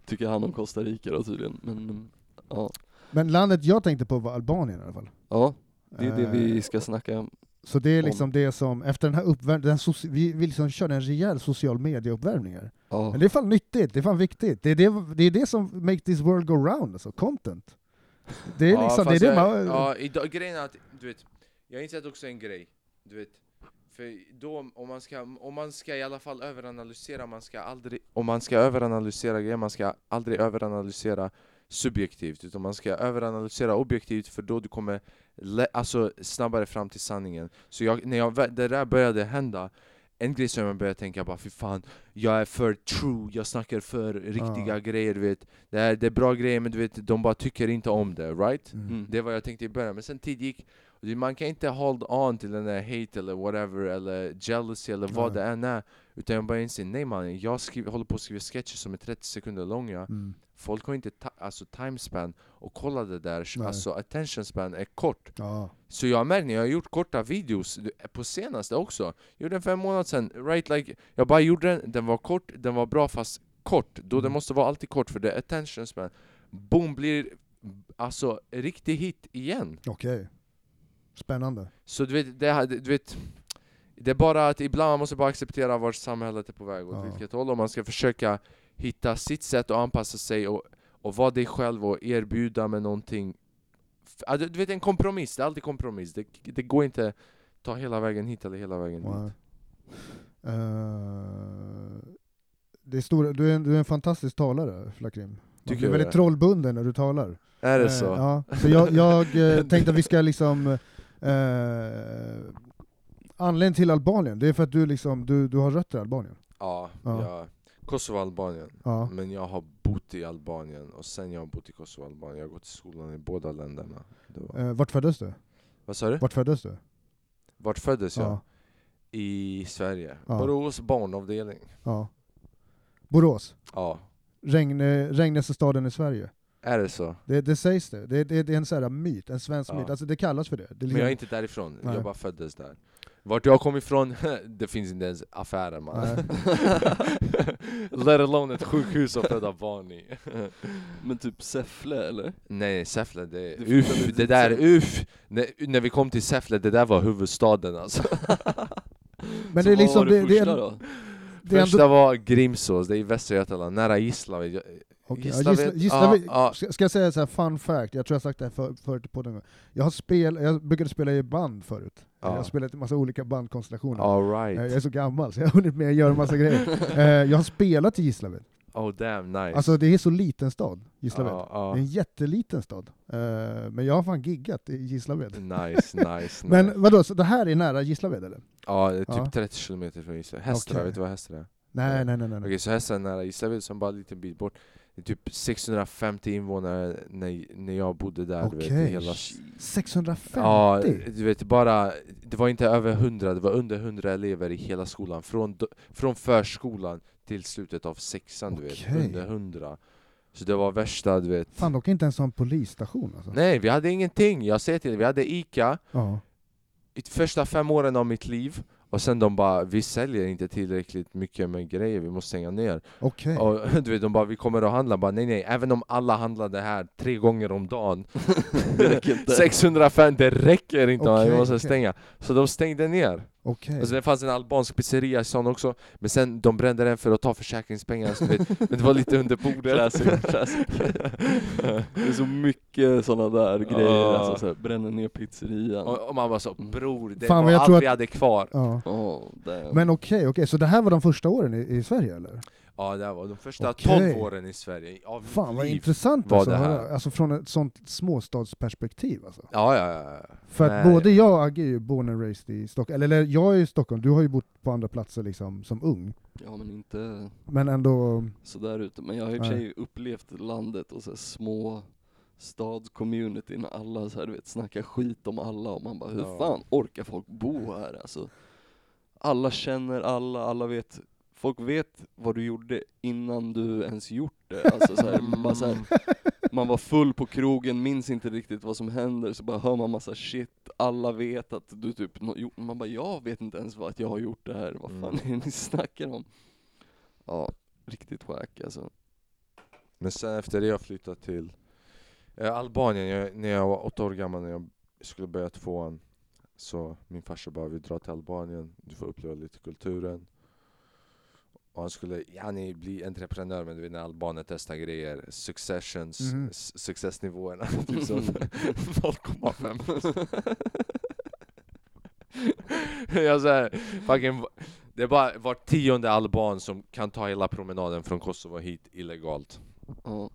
Tycker han om Costa Rica då tydligen. Men mm, ja, Men landet jag tänkte på var Albanien i alla fall. ja det är det Eh, vi ska snacka om. Så det är liksom det som, efter den här uppvärmningen, vi, vi liksom körde en rejäl social media-uppvärmning här. Ja. Men det är fan nyttigt, det är fan viktigt. Det är det, det, är det som make this world go round, alltså content. Det är Ja, liksom, det är det jag, man... Ja, idag, grejen är att, du vet, jag har insett också en grej, du vet, för då, om man ska, om man ska i alla fall överanalysera, man ska aldrig, om man ska överanalysera grejer, man ska aldrig överanalysera subjektivt, utan man ska överanalysera objektivt, för då du kommer alltså, snabbare fram till sanningen. Så jag, när jag, det där började hända, en grej som jag började tänka bara fy fan, jag är för true, jag snackar för riktiga Ja. grejer, du vet. Det är, det är bra grejer men du vet, de bara tycker inte om det, right? Mm. Mm. Det var jag tänkte i början, men sen tid gick Man kan inte hold on till den där hate eller whatever, eller jealousy eller vad Nej. det än är Utan jag bara inser, nej man, jag skriver, håller på att skriva sketcher som är 30 sekunder långa Mm. Folk har inte ta- alltså timespan och kolla det där, Nej. alltså attention span är kort Ja. Så jag har märkt när jag har gjort korta videos, på senaste också Jag gjorde den för en månad sedan, right like Jag bara gjorde den, den var kort, den var bra fast kort Då det Mm. måste vara alltid kort för det är attention span Boom blir alltså riktig hit igen Okej. Spännande. Så du vet, det, här- du vet Det är bara att ibland man måste bara acceptera vart samhället är på väg åt Ja. vilket håll och man ska försöka hitta sitt sätt att anpassa sig och, och vara dig själv och erbjuda med någonting du, du vet en kompromiss, det är alltid kompromiss Det, det går inte ta hela vägen hit eller hela vägen dit Eh, det är stora, du, är en, du är en fantastisk talare, Flakrim. Du väldigt det? trollbunden när du talar. Är det Eh, så? Ja, så jag, jag eh, tänkte att vi ska liksom... Eh, anledningen till Albanien, det är för att du, liksom, du, du har rötter i Albanien. Ja, Ja. ja. Kosovo, Albanien Ja. Men jag har bott i Albanien och sen jag har bott i Kosovo, Albanien Jag har gått i skolan i båda länderna var. Eh, vart föddes du? Vad sa du? Vart föddes du? Vart föddes jag? Ja. I Sverige, Ja. Borås barnavdelning ja. Borås? Ja, Regne, regnigaste staden i Sverige? är det så? Det, det sägs det. Det, det, det är en sån här myt, en svensk Ja. myt. Alltså det kallas för det. det är Men jag är liksom- inte därifrån, Nej. jag bara föddes där Vart jag kom ifrån, det finns inte ens affärer man. Let alone ett sjukhus att föda barn i Men typ Säffle eller? Nej, Säffle, det, Du uff, det där, uff! När, när vi kom till Säffle, det där var huvudstaden alltså Men Så det är liksom... var det, Det, det, första är, då? det är Första ändå, var Grimsås, det är i Västra Götaland, nära Gislaved Jag- Okej, ja, Gislaved, Gislaved- ja. Ska, ska jag säga så här, fun fact, jag tror jag har sagt det här för, förut i podden. Jag, har spel, jag brukade spela i band förut. Jag har Ja. spelat i massa olika bandkonstellationer. All Eh, Jag right. är så gammal så jag har hunnit med att göra massa grejer. Eh, Jag har spelat i Gislaved. Oh damn, nice. Alltså det är så liten stad, Gislaved. ja, Det är ja. en jätteliten stad. Eh, Men jag har fan giggat i Gislaved. Nice, nice, nice. Men vadå, så det här är nära Gislaved eller? Ja, det är typ Ja. 30 kilometer från Gislaved. Hästra, Okej. vet du vad Hästra är? Nej, Ja. nej, nej. nej. Okej, så Hästra är nära Gislaved, som bara en liten bit bort. Typ 650 invånare när, när jag bodde där, Okej. hela... 650? Ja, du vet bara, det var inte över 100, det var under 100 elever i hela skolan. Från, från förskolan till slutet av sexan, du vet. Under 100. Så det var värsta, du vet. Fan, dock inte ens en polisstation alltså. Nej, vi hade ingenting. Jag säger till dig, vi hade ICA Ja. i första fem åren av mitt liv. Och sen de bara, vi säljer inte tillräckligt mycket med grejer, vi måste stänga ner. Okej. Och du vet, de bara, vi kommer att handla. Bara, nej nej, även om alla handlade här tre gånger om dagen. Det räcker inte. 605, det räcker inte, man, vi måste okej. stänga. Så de stängde ner. Okej. Alltså det fanns en albansk pizzeria i stan också, men sen de brände den för att ta försäkringspengar, så vet, men det var lite under bordet. Classic, classic. Det är så mycket sådana där grejer, Ja. alltså så här, bränna ner pizzerian. Och, och man var så, bror, det Fan, var allt tror vi att- hade kvar. Ja. Oh. Men okej, okej, så det här var de första åren i, i Sverige eller? Ja, det var de första Okej. 12 åren i Sverige, av mitt Fan vad liv. intressant var alltså, det här. alltså från ett sånt småstadsperspektiv alltså. Ja, ja, ja, ja. För att Nej. både jag och Agge är ju born and raised i Stockholm, eller, eller jag är i Stockholm, du har ju bott på andra platser liksom som ung, Ja men inte men ändå, sådär ute, men jag har i och för sig upplevt landet och så här små stadscommunityn, alla så här, du vet, snackar skit om alla och man bara hur Ja. fan orkar folk bo här alltså? Alla känner alla, alla vet, folk vet vad du gjorde innan du ens gjort det. Alltså, så här, man, bara, så här, man var full på krogen, minns inte riktigt vad som händer, så bara hör man massa shit, alla vet att du typ, man bara jag vet inte ens vad att jag har gjort det här, vad fan är det ni snackar om? Ja, riktigt wack alltså. Men sen efter det jag flyttade till eh, Albanien, jag, när jag var åtta år gammal, när jag skulle börja tvåan Så min farsa bara, vi drar till Albanien, du får uppleva lite kulturen Och han skulle yani, bli entreprenör, men du vet när albaner testar grejer Successions, s- successnivåerna, typ så 0,5 Jag såhär, fucking det är bara var tionde alban som kan ta hela promenaden från Kosovo hit illegalt Ja.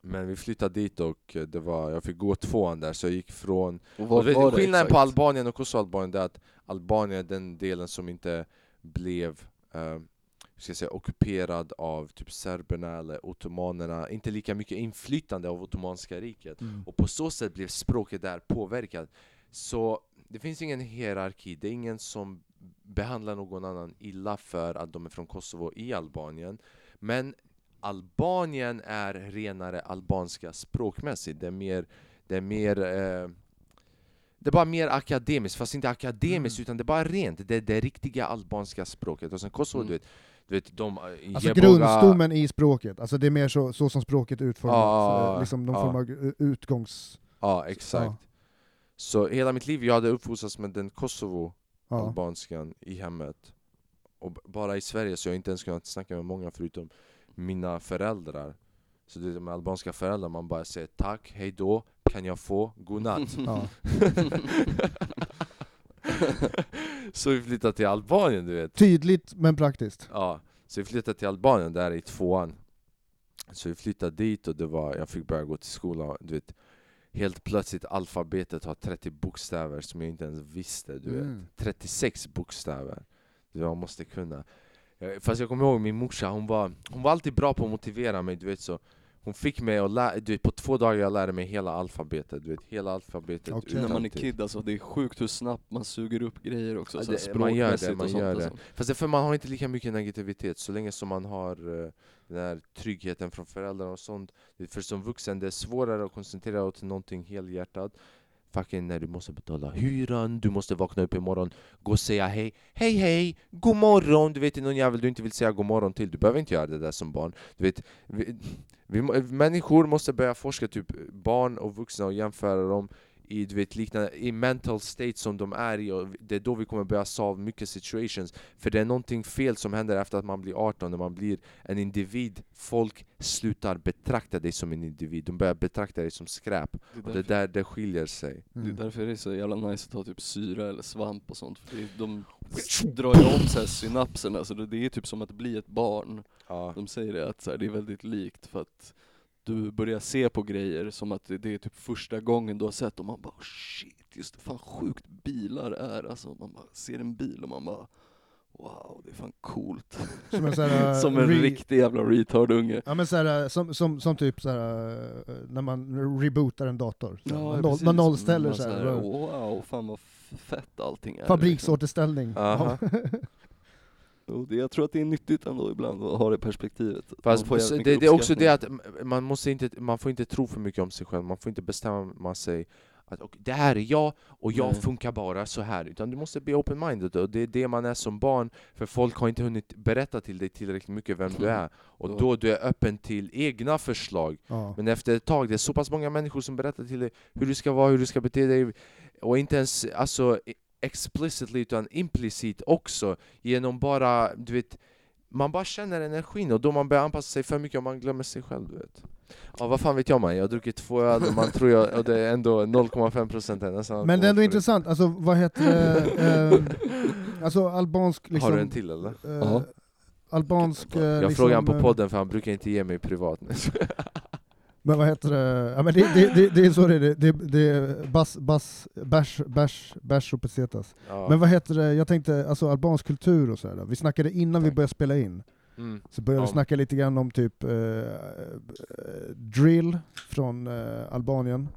Men vi flyttade dit och det var, jag fick gå tvåan där, så jag gick från... Och Och vet, skillnaden exakt? på Albanien och Kosovo-Albanien är att Albanien är den delen som inte blev hur ska säga, ockuperad av typ serberna eller ottomanerna, inte lika mycket inflytande av Ottomanska riket. Och på så sätt blev språket där påverkat. Så det finns ingen hierarki, det är ingen som behandlar någon annan illa för att de är från Kosovo i Albanien. Men Albanien är renare albanska språkmässigt, det är mer, det är mer eh, det är bara mer akademiskt, fast inte akademiskt Mm. utan det är bara rent, det är det riktiga albanska språket. Och sen Kosovo, Mm. du vet, du vet de eh, alltså Geboga- grundstommen i språket, alltså det är mer så, så som språket är utformat, Ja, eh, liksom någon ja. form av eh, utgångs... Ja, exakt. Ja. Så hela mitt liv jag hade uppfostrats med den Kosovo-albanskan i hemmet. Och bara i Sverige så jag har inte ens kunnat snacka med många förutom mina föräldrar. Så det är med albanska föräldrar man bara säger tack, hej då, kan jag få, godnatt. Så vi flyttade till Albanien du vet. Tydligt men praktiskt. Ja, så vi flyttade till Albanien där i tvåan. Så vi flyttade dit och det var, jag fick börja gå till skolan, du vet. Helt plötsligt alfabetet har 30 bokstäver som jag inte ens visste, du vet. Mm. 36 bokstäver. Det man måste kunna. Eh, Fast jag kommer ihåg min morsa, hon var, hon var alltid bra på att motivera mig, du vet så. Hon fick mig att lära, du vet, på två dagar jag lärde mig hela alfabetet, du vet, hela alfabetet Okej. När man är kid alltså, det är sjukt hur snabbt man suger upp grejer också, Ja, det- man gör det, man gör det. alltså. Fast det är för man har inte lika mycket negativitet, så länge som man har eh, den här tryggheten från föräldrarna och sånt. För som vuxen, det är svårare att koncentrera dig till någonting helhjärtat. Fucking när du måste betala hyran, du måste vakna upp imorgon, gå och säga hej, hej hej, god morgon. Du vet någon jävel du inte vill säga god morgon till, du behöver inte göra det där som barn. Du vet, vi, vi, människor måste börja forska typ barn och vuxna och jämföra dem i du vet, liknande, i mental state som de är i och det är då vi kommer börja solve mycket situations För det är någonting fel som händer efter att man blir 18, när man blir en individ Folk slutar betrakta dig som en individ, de börjar betrakta dig som skräp Det Och det är där det skiljer sig Det är Mm. därför det är så jävla nice att ta typ syra eller svamp och sånt, för det, de drar ju om så här synapserna, så det, det är typ som att bli ett barn. ja. De säger det, att så här, det är väldigt likt för att du börjar se på grejer som att det, är typ första gången du har sett och man bara shit, just det, fan sjukt bilar är alltså. Man bara ser en bil och man bara wow, det är fan coolt. Som en, så här, som en riktig jävla retard-unge. Ja men så här, som, som, som typ så här, eh, när man rebootar en dator. Här, man, noll, man nollställer Man så här, såhär, wow, fan vad fett allting är. fabriksåterställning. Aha. Och det, jag tror att det är nyttigt ändå ibland att ha det perspektivet. Fast det, det är också det att man, måste inte, man får inte tro för mycket om sig själv, man får inte bestämma sig att "Okej, det här är jag och jag Nej. funkar bara så här utan du måste bli open-minded och det är det man är som barn för folk har inte hunnit berätta till dig tillräckligt mycket vem du är och då du är öppen till egna förslag Ja. men efter ett tag, det är så pass många människor som berättar till dig hur du ska vara, hur du ska bete dig och inte ens, alltså explicitly utan implicit också genom bara, du vet man bara känner energin och då man börjar anpassa sig för mycket och man glömmer sig själv du vet Ja vad fan vet jag man, jag har druckit två öl och man tror jag, och det är ändå 0,5% är nästan Men det är ändå intressant, alltså vad heter det? Eh, alltså albansk liksom... Har du en till eller? eh, Ja. albansk... eh, Jag liksom, frågar han på eh, podden för han brukar inte ge mig privat Men vad heter det? Ja, men det, det, det, det är så det är, det, det, det är bass, bass, bärs, bärs, bärs och pesetas. ja. Men vad heter det, jag tänkte, alltså albansk kultur och sådär. Vi snackade innan vi Tack. började spela in, mm. så började vi Ja. snacka lite grann om typ eh, drill från eh, Albanien.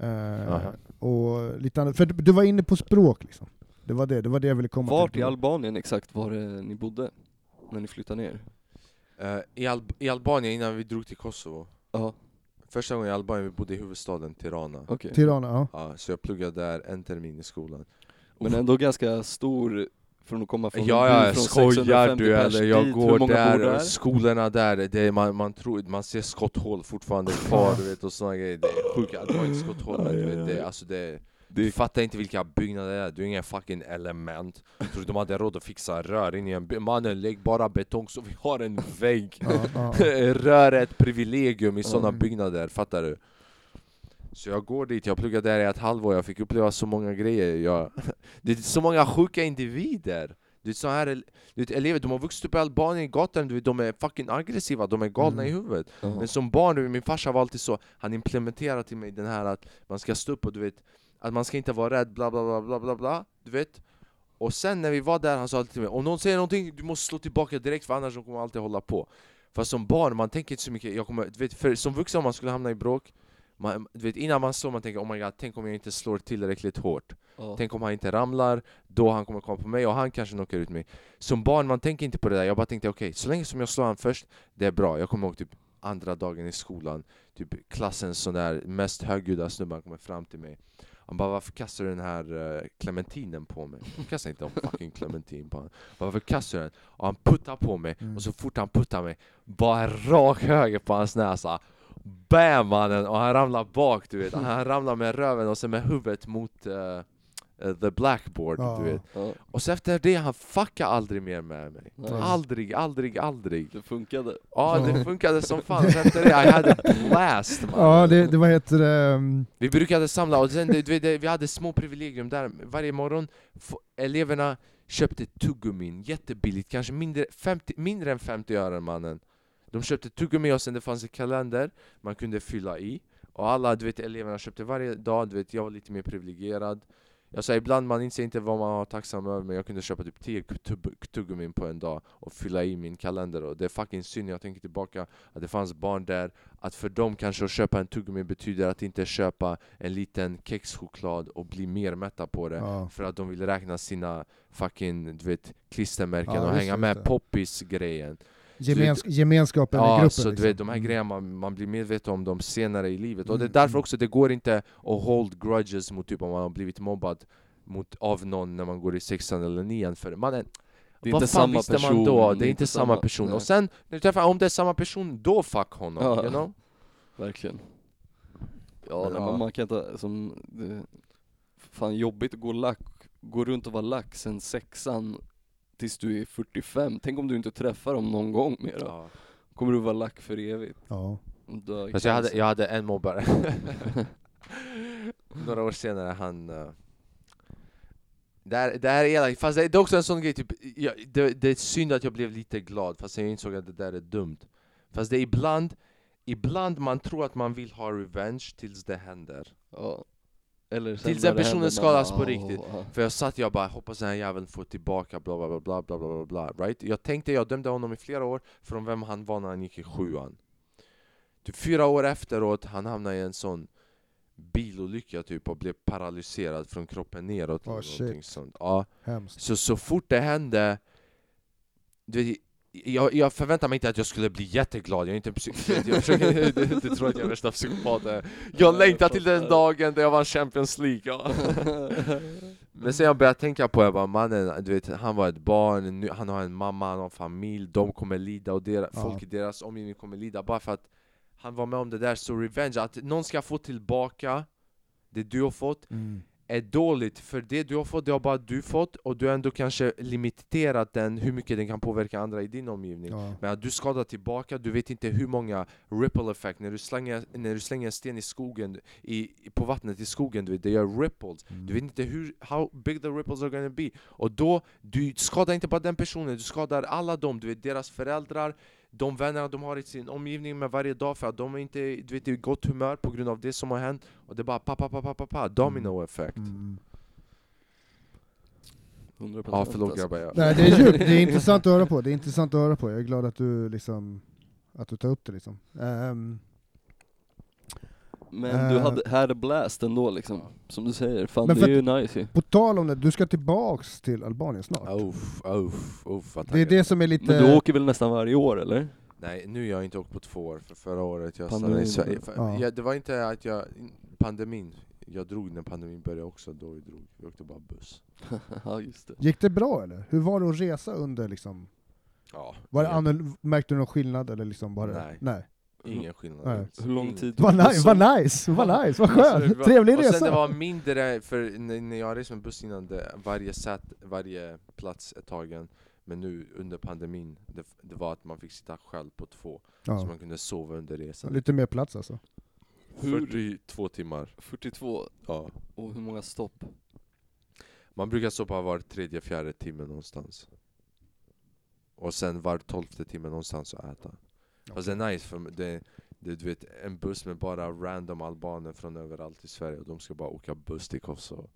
Eh, och lite annat. För du du var inne på språk liksom. Det var det, det var det jag ville komma Vart till. i Albanien exakt var det ni bodde? När ni flyttade ner? Eh, i, Al- I Albanien innan vi drog till Kosovo Ja, Första gången i Albanien vi bodde i huvudstaden Tirana okej. Tirana, ja. ja, Så jag pluggade där en termin i skolan Men ändå ganska stor från att komma från Ja, ja, från skojar 650 du eller? Jag dit. Går där, där? skolorna där, det är, man, man, tror, man ser skotthål fortfarande kvar du vet och såna grejer Det är sjuka, det var inte skotthål men du vet, det, är- alltså det, du fattar inte vilka byggnader det är, du är ingen fucking element. Tror du de hade råd att fixa rör in i en by- Mannen lägg bara betong så vi har en vägg. Rör är ett privilegium i sådana byggnader, fattar du? Så jag går dit, jag pluggade där i ett halvår, jag fick uppleva så många grejer. Jag, Det är så många sjuka individer. Du vet, så här, du vet, elever, de har vuxit upp i Albanien i gatan, du vet, de är fucking aggressiva, de är galna Mm. i huvudet. Ja. Men som barn, du vet, min farsa var alltid så, han implementerade till mig den här att man ska stå upp och du vet Att man ska inte vara rädd, bla bla bla bla bla bla, du vet? Och sen när vi var där, han sa alltid till mig Om någon säger någonting, du måste slå tillbaka direkt för annars de kommer alltid hålla på. Fast som barn, man tänker inte så mycket, jag kommer, du vet, för som vuxen om man skulle hamna i bråk man, du vet, innan man slår man tänker oh my god, tänk om jag inte slår tillräckligt hårt. Ja. Tänk om han inte ramlar, då han kommer komma på mig och han kanske knockar ut mig. Som barn, man tänker inte på det där, jag bara tänkte okej, så länge som jag slår han först, det är bra. Jag kommer ihåg typ andra dagen i skolan, typ klassens sån där mest högljudda snubben kommer fram till mig Han bara 'Varför kastar du den här uh, clementinen på mig?' Jag kastar inte en fucking clementin på honom 'Varför kastar du den?' Och han puttar på mig, Mm. och så fort han puttar mig, bara en rak höger på hans näsa Bam mannen! Och han ramlar bak du vet, han ramlar med röven och sen med huvudet mot eh, eh, the blackboard Ja. du vet Ja, Och så efter det, han fuckade aldrig mer med mig Nej. Aldrig, aldrig, aldrig det funkade. Ja Ja. det funkade som fan, så efter det, I had a blast man Ja, det, det vad heter det? um, Vi brukade samla, och sen, du vet, det- vi hade små privilegium där Varje morgon, eleverna köpte tuggummin jättebilligt, kanske mindre, 50, mindre än 50 öre mannen De köpte tuggummi och sen det fanns en kalender man kunde fylla i Och alla, du vet, eleverna köpte varje dag, du vet, jag var lite mer privilegierad Jag sa ibland man inser inte vad man var tacksam över men jag kunde köpa typ 10 tugg- tuggummin på en dag och fylla i min kalender och det är fucking synd, jag tänker tillbaka att det fanns barn där. Att för dem kanske att köpa en tuggummi betyder att inte köpa en liten kexchoklad och bli mer mätta på det Ja. för att de vill räkna sina fucking du vet, klistermärken Ja, och hänga med poppis-grejen Gemens, gemenskapen i Ja, gruppen. så du liksom. vet, de här Mm. grejerna man, man blir medveten om dem senare i livet Och det är Mm, därför mm. också det går inte att hold grudges mot typ om man har blivit mobbad mot, av någon när man går i sexan eller nian för man är, Det är vad inte fan samma visste person. man då? Det är inte samma person nej. Och sen, när du träffar, om det är samma person, då fuck honom, Ja. you know? Verkligen. Ja, ja. men man kan inte, som, det, fan jobbigt att gå lack, gå runt och vara lack sen sexan tills du är 45. Tänk om du inte träffar dem någon gång mer då? Ja. Kommer du vara lack för evigt? Ja. Dö Fast jag hade, jag hade en mobbare Några år senare, han... Uh, det, här, det här är elakt, fast det, det är också en sån grej, typ, jag, det, det är synd att jag blev lite glad fast jag insåg att det där är dumt Fast det är ibland, ibland man tror att man vill ha revenge tills det händer Ja. Eller Tills den personen skadas på riktigt. För jag satt jag bara hoppas den här jäveln får tillbaka bla bla bla bla bla bla bla right? Jag tänkte, jag dömde honom i flera år från vem han var när han gick i sjuan. Typ fyra år efteråt, han hamnade i en sån bilolycka typ och blev paralyserad från kroppen neråt. Oh, shit. Sånt. Ja. Hemskt. Så, så fort det hände, du vet, jag, jag förväntar mig inte att jag skulle bli jätteglad, jag är inte en psykopat, jag försöker, du tror att jag är värsta psykopaten Jag längtar till den dagen där jag vann Champions League ja. Men sen jag började tänka på, jag bara mannen, du vet, han var ett barn, nu, han har en mamma, han har en familj, de kommer lida och deras, Ja. folk i deras omgivning kommer lida bara för att han var med om det där, så revenge, att någon ska få tillbaka det du har fått Mm. Är dåligt för det du har fått, det har bara du fått och du har ändå kanske limiterat den, hur mycket den kan påverka andra i din omgivning. Ja. Men att du skadar tillbaka, du vet inte hur många ripple effect, när du slänger, när du slänger en sten i skogen, i, på vattnet i skogen, du vet, det gör ripples. Du vet inte hur, how big the ripples are gonna be. Och då, du skadar inte bara den personen, du skadar alla dem, du vet deras föräldrar, de vänner de har i sin omgivning med varje dag för att de är inte du vet, i gott humör på grund av det som har hänt. Och det är bara pa pa pa pa pa, pa domino effect. Mm. 100% Ja förlåt alltså. grabbar, jag, Nej, det är djupt, det är intressant att höra på. Det är intressant att höra på. Jag är glad att du liksom att du tar upp det liksom. Ehm, Men du Eh. hade, had a blast ändå liksom, som du säger. Fan Men det för är ju nice ju. på tal om det, du ska tillbaks till Albanien snart. Uff, uff, uff vad Det är taggad. det som är lite... Men du åker väl nästan varje år eller? Nej nu har jag inte åkt på två år, för förra året jag Pandemin, stannade i Sverige. För, ja. jag, det var inte att jag, pandemin, jag drog när pandemin började också, då vi drog. Vi åkte bara buss. ja just det. Gick det bra eller? Hur var det att resa under liksom? Ja, Var det annorl- märkte du någon skillnad eller liksom bara... Nej. Nej. Ingen skillnad Nej. Hur lång Ingen. tid Vad bussen? vad nice, vad nice, vad Alltså, skönt! var- Trevlig Och sen resa! det var mindre, för när jag reste med buss innan, det, varje, sätt, varje plats är tagen. Men nu under pandemin, det, det var att man fick sitta själv på två. Så Ja. man kunde sova under resan. Lite mer plats alltså. Hur- 42 timmar. 42, Ja. och hur många stopp? Man brukar stoppa var tredje, fjärde timme någonstans. Och sen var tolfte timme någonstans att äta. Fast det är nice för det, det, du vet, en buss med bara random albaner från överallt i Sverige och de ska bara åka buss till Kosovo.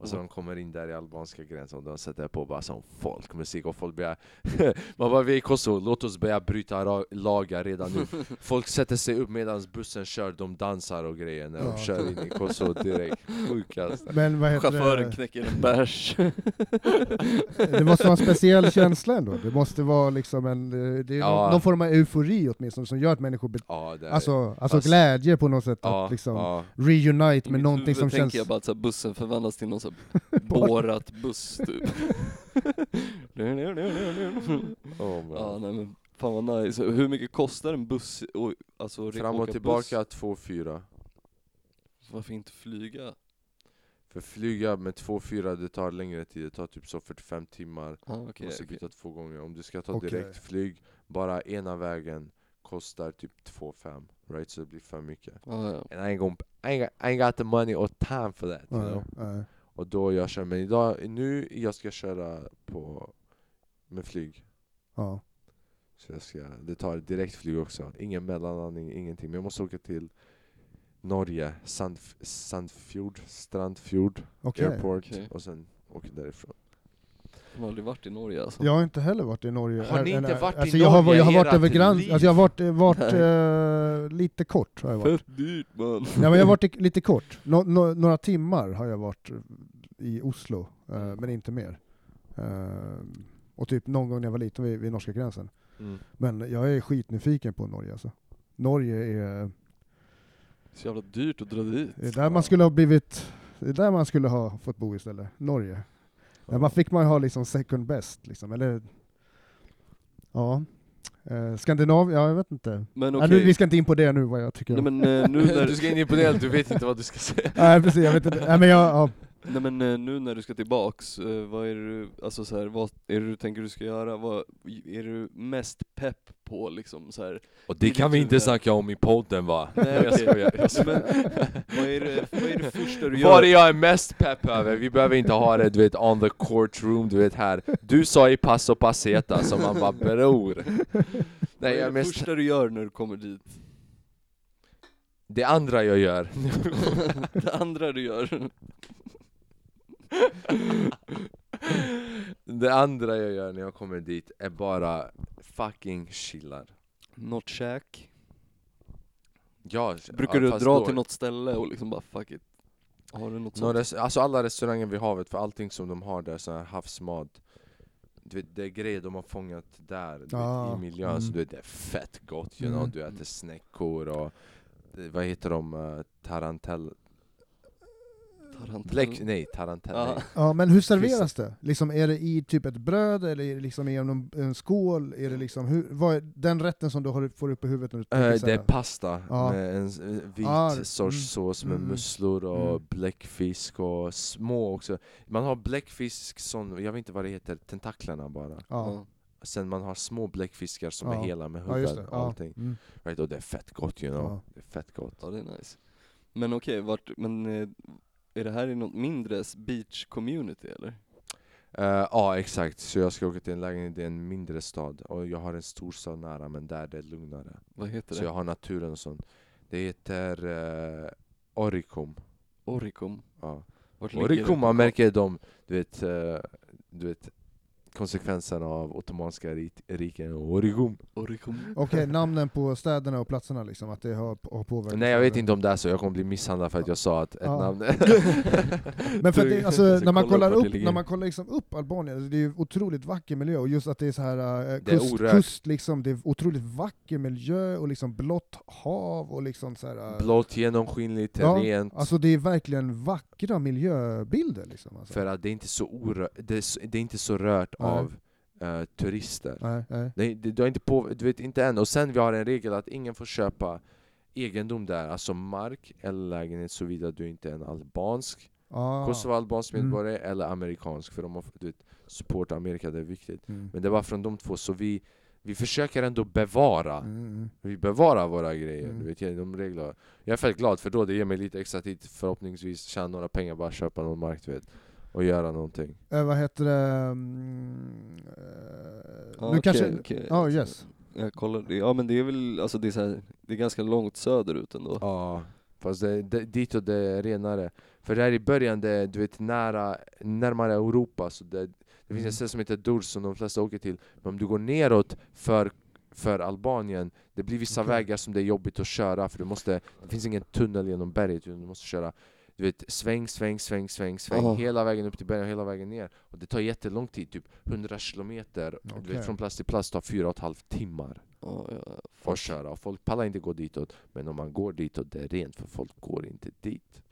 Och så Mm. de kommer in där i albanska gränsen och de sätter på bara sån folkmusik och folk börjar Man bara vi är i Kosovo, låt oss börja bryta lagar redan nu Folk sätter sig upp medan bussen kör, de dansar och grejer när de Ja. kör in i Kosovo direkt Sjukast Men vad heter Chauffören det? knäcker en bärs. Det måste vara en speciell känsla ändå. Det måste vara liksom en, eh, det är Ja. någon, form av eufori åtminstone som gör att människor, Ja, det alltså, alltså Fast- glädje på något sätt, ja, att liksom ja. reunite I med mitt någonting som tänker känns... jag bara att bussen förvandlas till någon så här bårat buss typ. Oh, man. ja nej men fan vad nice. Hur mycket kostar en buss och, alltså, Fram och tillbaka Buss? 2-4 Varför inte flyga? För flyga med 2-4 det tar längre tid, det tar typ så 45 timmar Ah, Du okej, måste byta två gånger, om du ska ta Okej. direkt flyg Bara ena vägen kostar typ 2-5 Right? Så det blir för mycket Ah, ja. And I ain't, gonna, I ain't, got, I ain't got the money or time for that you Nej, know? nej. Och då jag kör, men idag, nu jag ska köra på med flyg Ja. Så jag ska, det tar direktflyg också, ingen mellanlandning, ingenting. Men jag måste åka till Norge, Sandf Sandfjord, Strandfjord Okej. Airport Okej. och sen åka därifrån. Jag har aldrig varit i Norge alltså. Jag har inte heller varit i Norge. Har ni inte varit i alltså jag har, Norge jag har i varit över gräns, liv? alltså jag har varit, varit eh, lite kort. Har jag varit. Fett dyrt man. Ja, men jag har varit i- lite kort. Nå, nå, några timmar har jag varit i Oslo, eh, men inte mer. Eh, och typ någon gång när jag var liten vid, vid norska gränsen. Mm. Men jag är skitnyfiken på Norge alltså. Norge är, Så jävla dyrt att dra dit. det är där man skulle ha blivit, det är där man skulle ha fått bo istället. Norge. Där man fick man ha liksom second best liksom, eller ja. Eh, Skandinavien, ja jag vet inte. Men Ja, okej, nu, vi ska inte in på det nu vad jag tycker. nej men eh, nu när, du ska in på det, du vet inte vad du ska säga. Nej precis, jag vet inte. Nej, men jag, ja. Nej men eh, nu när du ska tillbaks, eh, vad är du, alltså så här, vad är det du tänker du ska göra? Vad är du mest pepp på liksom så här? Och det kan vi inte snacka om i podden va? Nej, jag skojar. Jag skojar. Vad är det, vad är det första du Vad är gör? jag är mest pepp över? Vi behöver inte ha det du vet on the courtroom, du vet här Du sa i passo passeta, så man bara bror Vad Nej jag är det mest, första du gör när du kommer dit? det andra jag gör det andra du gör? Det andra jag gör när jag kommer dit är bara fucking chillar Något käk? Ja, Brukar ja, du fast dra då- till något ställe och liksom bara fuck it? Har du något sånt? res- alltså alla restauranger vid havet, för allting som de har där, så här havsmat du vet, Det är grejer de har fångat där du Ah, vet, i miljön, så mm. du vet, det är fett gott you know? Mm. Du äter snäckor och eh, vad heter de? Uh, tarantell... Tarantella. Black, nej, tarantella. Ja. Ja, men hur serveras det? Liksom, är det i typ ett bröd, eller är det liksom i en, en skål? Är det liksom, hur, vad är den rätten som du har, får upp i huvudet när du tänker Eh, så det är pasta Ja. med en s- vit Ah, sorts mm, sås med mm, musslor och mm. bläckfisk och små också. Man har bläckfisk som, jag vet inte vad det heter, tentaklerna bara. Ja, Ja. Sen man har små bläckfiskar som Ja. är hela med ja huvud just det. och Ja. allting. Mm. Right? Och det är fett gott you know. Ja. Det är fett gott. Ja, det är nice. Men okej, vart, men eh, är det här i något mindre s- beach community eller? Eh, ja exakt, så jag ska åka till en lägenhet i en mindre stad och jag har en storstad nära men där det är lugnare. Vad heter Så det? jag har naturen och sånt. Det heter uh, Oricum. Oricum? Ja. Vart ligger Oricum, det? man märker de, du vet, eh, du vet konsekvenserna av Ottomanska ri- riket. Oricum. Oricum? Okej, namnen på städerna och platserna liksom, att det har, har påverkat? Nej jag vet inte om det är så, jag kommer bli misshandlad för att jag sa att ett Ja. namn... Men för att det, alltså, när man kolla kollar upp det när man kollar liksom upp Albanien, alltså, det är ju otroligt vacker miljö, och just att det är så här eh, Det är kust, orört. kust liksom, det är otroligt vacker miljö, och liksom blått hav, och liksom så här, eh, Blått, genomskinligt, Ja, rent. Alltså det är verkligen vackra miljöbilder liksom. Alltså. För att det är inte så, orö- det är, det är inte så rört Nej. Av eh, turister. Nej, nej. Nej, det, du, har inte på, du vet inte än, och sen vi har en regel att ingen får köpa egendom där, alltså mark eller lägenhet såvida du inte är en albansk, Ah. Kosovo-albansk Mm. medborgare eller amerikansk, för de har du vet, support Amerika, det är viktigt. Mm. Men det var från de två, så vi, vi försöker ändå bevara, Mm, mm. vi bevarar våra grejer, Mm. du vet, genom regler. Jag är fett glad för då, det ger mig lite extra tid, förhoppningsvis tjäna några pengar, bara köpa någon mark du vet, och göra någonting. Eh, vad heter det? mm, eh, nu okej, kanske... okej. Ja, yes. Jag kollar, ja men det är väl, alltså det är, så här, det är ganska långt söderut ändå. Ja, fast det, det, ditåt det är renare. För där i början, det, är, du vet nära, närmare Europa, så det, det finns Mm. ett ställe som heter Durs som de flesta åker till. Men om du går neråt för, för Albanien, det blir vissa Okej. vägar som det är jobbigt att köra för du måste, det finns ingen tunnel genom berget utan du måste köra du vet, sväng, sväng, sväng, sväng, sväng, Ja. hela vägen upp till bergen och hela vägen ner. Och det tar jättelång tid, typ 100 kilometer, du Okej. vet, från plats till plats tar 4,5 timmar Ja, ja, för folk- att köra. Och folk pallar inte gå ditåt, men om man går ditåt, det är rent för folk går inte dit.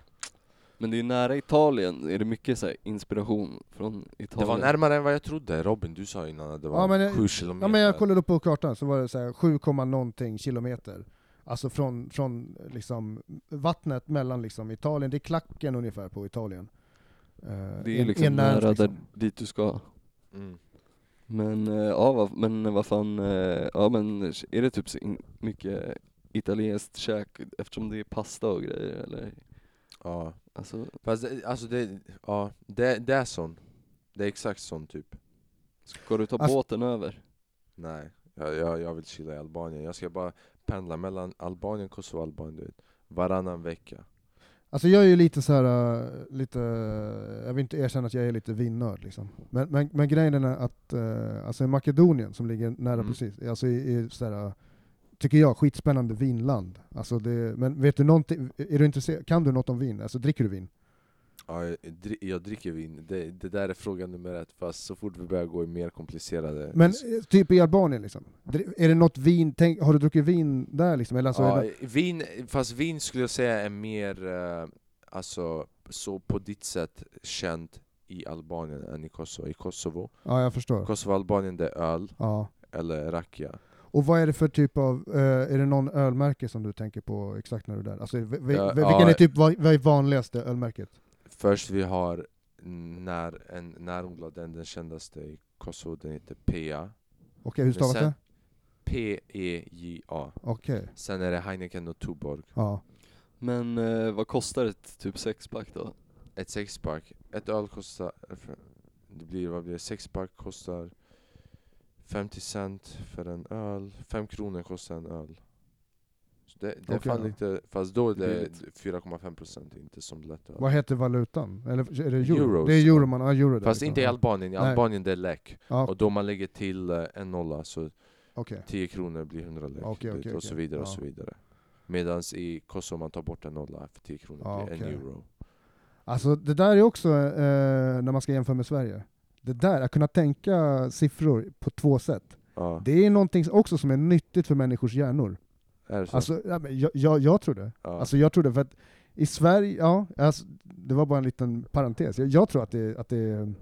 Men det är nära Italien, är det mycket så här inspiration från Det Italien? var närmare än vad jag trodde, Robin du sa innan att det var Ja, men jag- 7 kilometer. Ja men jag kollade upp på kartan, så var det så här 7, komma någonting kilometer. Alltså från, från liksom vattnet mellan liksom Italien, det är klacken ungefär på Italien. Eh, Det är en- liksom enärms nära liksom. där, dit du ska. Mm. Men, eh, ja men vad fan, eh, ja men är det typ så mycket italienskt käk eftersom det är pasta och grejer eller? Ja. Alltså, Fast det, alltså det, ja, det, det är sån. Det är exakt sån typ. ska du ta Alltså- båten över? Nej, jag, jag, jag vill chilla i Albanien. Jag ska bara pendla mellan Albanien, Kosovo och Albanien du vet. Varannan vecka. Alltså jag är ju lite så här, äh, lite, jag vill inte erkänna att jag är lite vinnörd liksom. Men, men, men grejen är att, äh, alltså i Makedonien som ligger nära Mm. precis, alltså i, i så här, äh, tycker jag, skitspännande vinland. Alltså det, men vet du någonting, är du intresserad, kan du något om vin? Alltså dricker du vin? Ja, jag, dri- jag dricker vin. Det, det där är fråga nummer ett, fast så fort vi börjar gå i mer komplicerade... Men eh, typ i Albanien liksom, Dri- är det något vin, tänk, har du druckit vin där liksom? Eller alltså, är ja, det, vin, fast vin skulle jag säga är mer, eh, alltså, så på ditt sätt känt i Albanien än i Kosovo. I Kosovo, ja jag förstår. Kosovo Albanien det är öl, Ja. eller rakia. Och vad är det för typ av, eh, är det någon ölmärke som du tänker på exakt när du är där? Alltså, vi, vi, Ja, vilken ja. är typ, vad, vad är vanligaste ölmärket? Först vi har när, en närodlad, den, den kändaste i Kosovo, den heter PEA. Okej, hur stavas det? P-E-J-A. Okej, Sen är det Heineken och Tuborg. ja. Men eh, vad kostar ett typ sexpack då? Ett sexpack. Ett öl kostar... Det blir, vad blir det? Sexpack kostar 50 cent för en öl. 5 kronor kostar en öl. Det, det är Okej, fan lite... Fast då är det Billigt. 4,5 procent, inte som lättöl. Vad heter valutan? Eller är det euro? Euros. Det är euro man, ja euro Fast liksom. inte i. Albanien. I. Albanien det är lek. Ja, Och då man lägger till eh, en nolla så okej. 10 kronor blir 100 lek. Vet, okej, och så vidare och så vidare. Medan i Kosovo man tar bort en nolla för 10 kronor Ja, blir en euro. Alltså det där är också, eh, när man ska jämföra med Sverige, det där, att kunna tänka siffror på två sätt, det är någonting också som är nyttigt för människors hjärnor. Är det så? Alltså, ja, men jag, jag, jag tror det. ja. Alltså jag tror det, för att I Sverige, ja, alltså, det var bara en liten parentes. Jag, jag tror att det, att det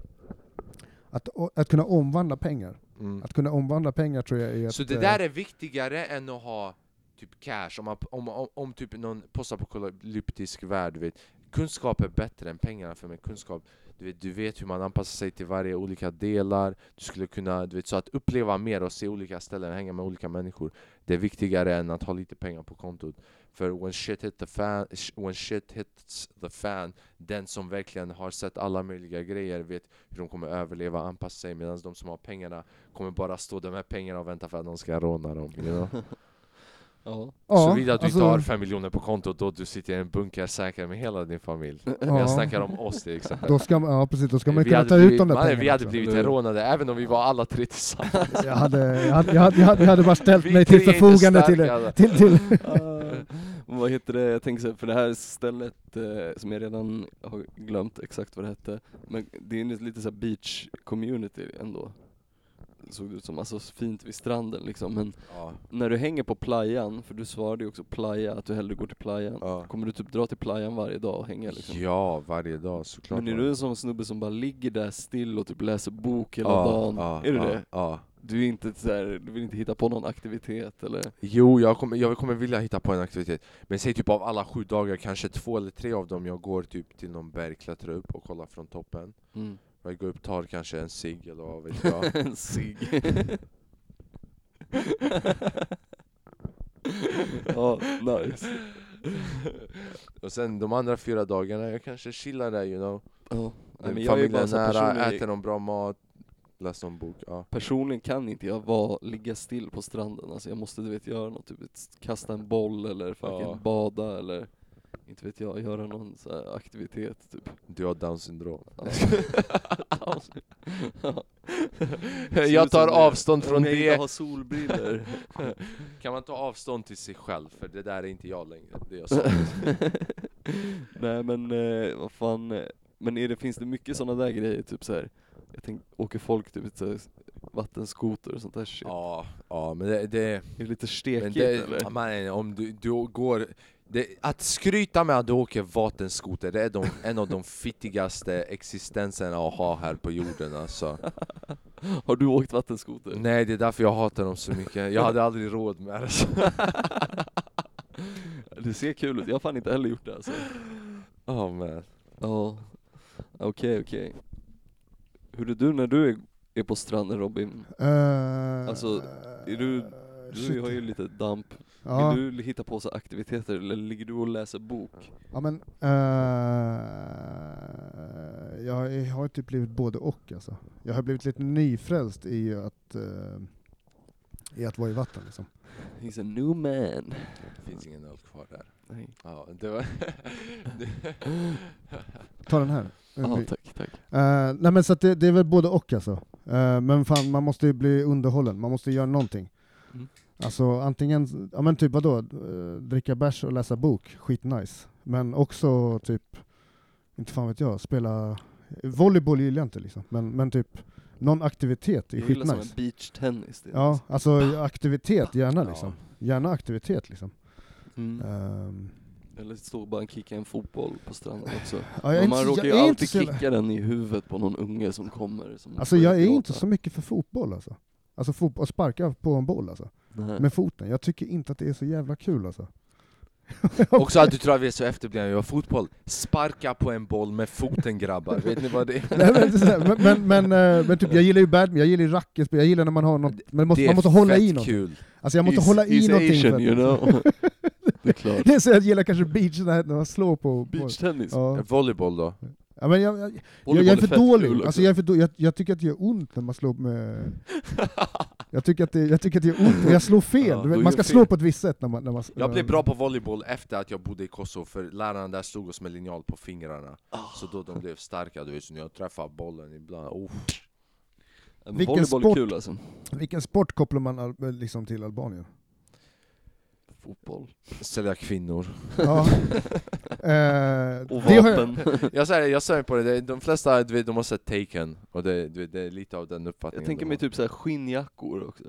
att, att kunna omvandla pengar. Mm. Att kunna omvandla pengar tror jag är Så ett, det eh, där är viktigare än att ha typ cash, om, man, om, om, om typ någon postapokalyptisk värld, vet. Kunskap är bättre än pengarna för mig. Kunskap, du vet, du vet hur man anpassar sig till varje olika delar. Du skulle kunna, du vet, så att uppleva mer och se olika ställen, hänga med olika människor. Det är viktigare än att ha lite pengar på kontot. För when shit, hit the fan, when shit hits the fan, den som verkligen har sett alla möjliga grejer vet hur de kommer överleva och anpassa sig medan de som har pengarna kommer bara stå där med pengarna och vänta för att någon ska råna dem. You know? Ja. Såvida du alltså, inte har fem miljoner på kontot då du sitter i en bunker säker med hela din familj. ja, Jag snackar om oss till exempel. Då ska man, ja precis, då ska man Vi kunna hade ta blivit, ut de där man, pengarna. Vi hade också. blivit rånade även om vi var alla tre tillsammans. jag, hade, jag, hade, jag, hade, jag, hade, bara ställt Vi mig till tre är inte förfogande till, starka. till, till Ah, vad heter det, jag tänker så här, för det här stället eh, som jag redan har glömt exakt vad det hette, men det är lite så här beach community ändå. Såg det ut som, alltså fint vid stranden liksom, men Ja, när du hänger på playan, för du svarade ju också playa, att du hellre går till playan. ja. Kommer du typ dra till playan varje dag och hänga liksom? ja, varje dag såklart. Men är du en sån snubbe som bara ligger där still och typ läser bok hela ja, dagen? Är du det? Ja. Du är inte så här, du vill inte hitta på någon aktivitet eller? Jo, jag kommer, jag kommer vilja hitta på en aktivitet. Men säg typ av alla sju dagar, kanske två eller tre av dem jag går typ till någon berg, klättrar upp och kollar från toppen. Mm. Jag går upp, tar kanske en cigg eller vad vet jag. en cigg. ja, nice. och sen de andra fyra dagarna, jag kanske chillar där you know. Ja. Nej, men jag är bara så nära, personligen, äter någon bra mat, läser någon bok. Ja. personligen kan inte jag vara, ligga still på stranden, alltså jag måste du vet göra något, typ kasta en boll eller fucking Ja. bada eller inte vet jag, göra någon så här aktivitet typ. Du har down syndrom. Ja. jag tar avstånd från Om jag det. har solbriller. Kan man ta avstånd till sig själv? För det där är inte jag längre. Det är jag sa. Nej men eh, vad fan, eh, men är det, finns det mycket sådana där grejer, typ så här. Jag tänk, åker folk typ så här, vattenskoter och sånt där shit? ja, ja, men det, det, Är det lite stekigt det eller? man, om du, du går det, att skryta med att du åker vattenskoter, det är de, en av de fittigaste existenserna att ha här på jorden alltså. Har du åkt vattenskoter? Nej, det är därför jag hatar dem så mycket. Jag hade aldrig råd med det. så. Det ser kul ut, jag har fan inte heller gjort det alltså. Oh, man. Ja, okej okej. Hur är du när du är, är på stranden Robin? Eh, Alltså, är du- Du shit. har ju lite damp. Ja, Vill du hitta på så aktiviteter eller ligger du och läser bok? ja, men eh, jag, har typ blivit både och alltså. Jag har blivit lite nyfrälst i att, eh, i att vara i vatten liksom. He's a new man. Det finns ingen öl kvar där. Nej. Ja, det var... Ta den här. Ja, tack, tack. Eh, nej men så att det, det är väl både och alltså. Men fan, man måste ju bli underhållen, man måste göra någonting. Mm. Alltså antingen, ja men typ vadå, uh, dricka bärs och läsa bok, skitnice. Men också typ, inte fan vet jag, spela, volleyboll gillar jag inte liksom, men, men typ någon aktivitet är Jag gillar som en skitnice. beachtennis. Ja, nice. alltså aktivitet, gärna Ja. liksom. Gärna aktivitet liksom. Mm. Ehm, Eller stå och bara kicka en fotboll på stranden också. ja, Men man inte, råkar ju alltid så kicka den i huvudet på någon unge som kommer. Som Alltså jag är inte så mycket för fotboll alltså. Alltså fot- att sparka på en boll alltså. Nej. Med foten. Jag tycker inte att det är så jävla kul alltså. Också att du tror att vi är så efterblivna, har fotboll. Sparka på en boll med foten grabbar, vet ni vad det är? Nej, men, men, men, men, eh, men typ, jag gillar ju badminton, jag gillar ju racketspel, jag gillar när man har något, men måste, man måste hålla i något. kul. Alltså jag måste He's- hålla i någonting Asian, you know. det är klart. Det är så jag gillar kanske beach, när man slår på... Beachtennis. ja. Volleyboll då? ja, men jag, jag, jag, jag är för dålig, alltså jag, är för då, jag, jag tycker att det gör ont när man slår med... Jag tycker att det, jag tycker att det gör ont, och jag slår fel. Ja, man ska fel. slå på ett visst sätt när man... När man Jag blev bra på volleyboll efter att jag bodde i Kosovo, för lärarna där stod oss med linjal på fingrarna. Ah. Så då de blev starka, du vet, så när jag träffade bollen ibland, oh. Vilken Volleyboll sport- är kul alltså. Vilken sport kopplar man liksom till Albanien? Fotboll. sälja kvinnor. Ja. eh, Och har jag, vapen. Jag säger, jag säger på det, de flesta du vet, de har sett Taken, och det, du vet, det är lite av den uppfattningen Jag tänker mig typ så här skinnjackor också.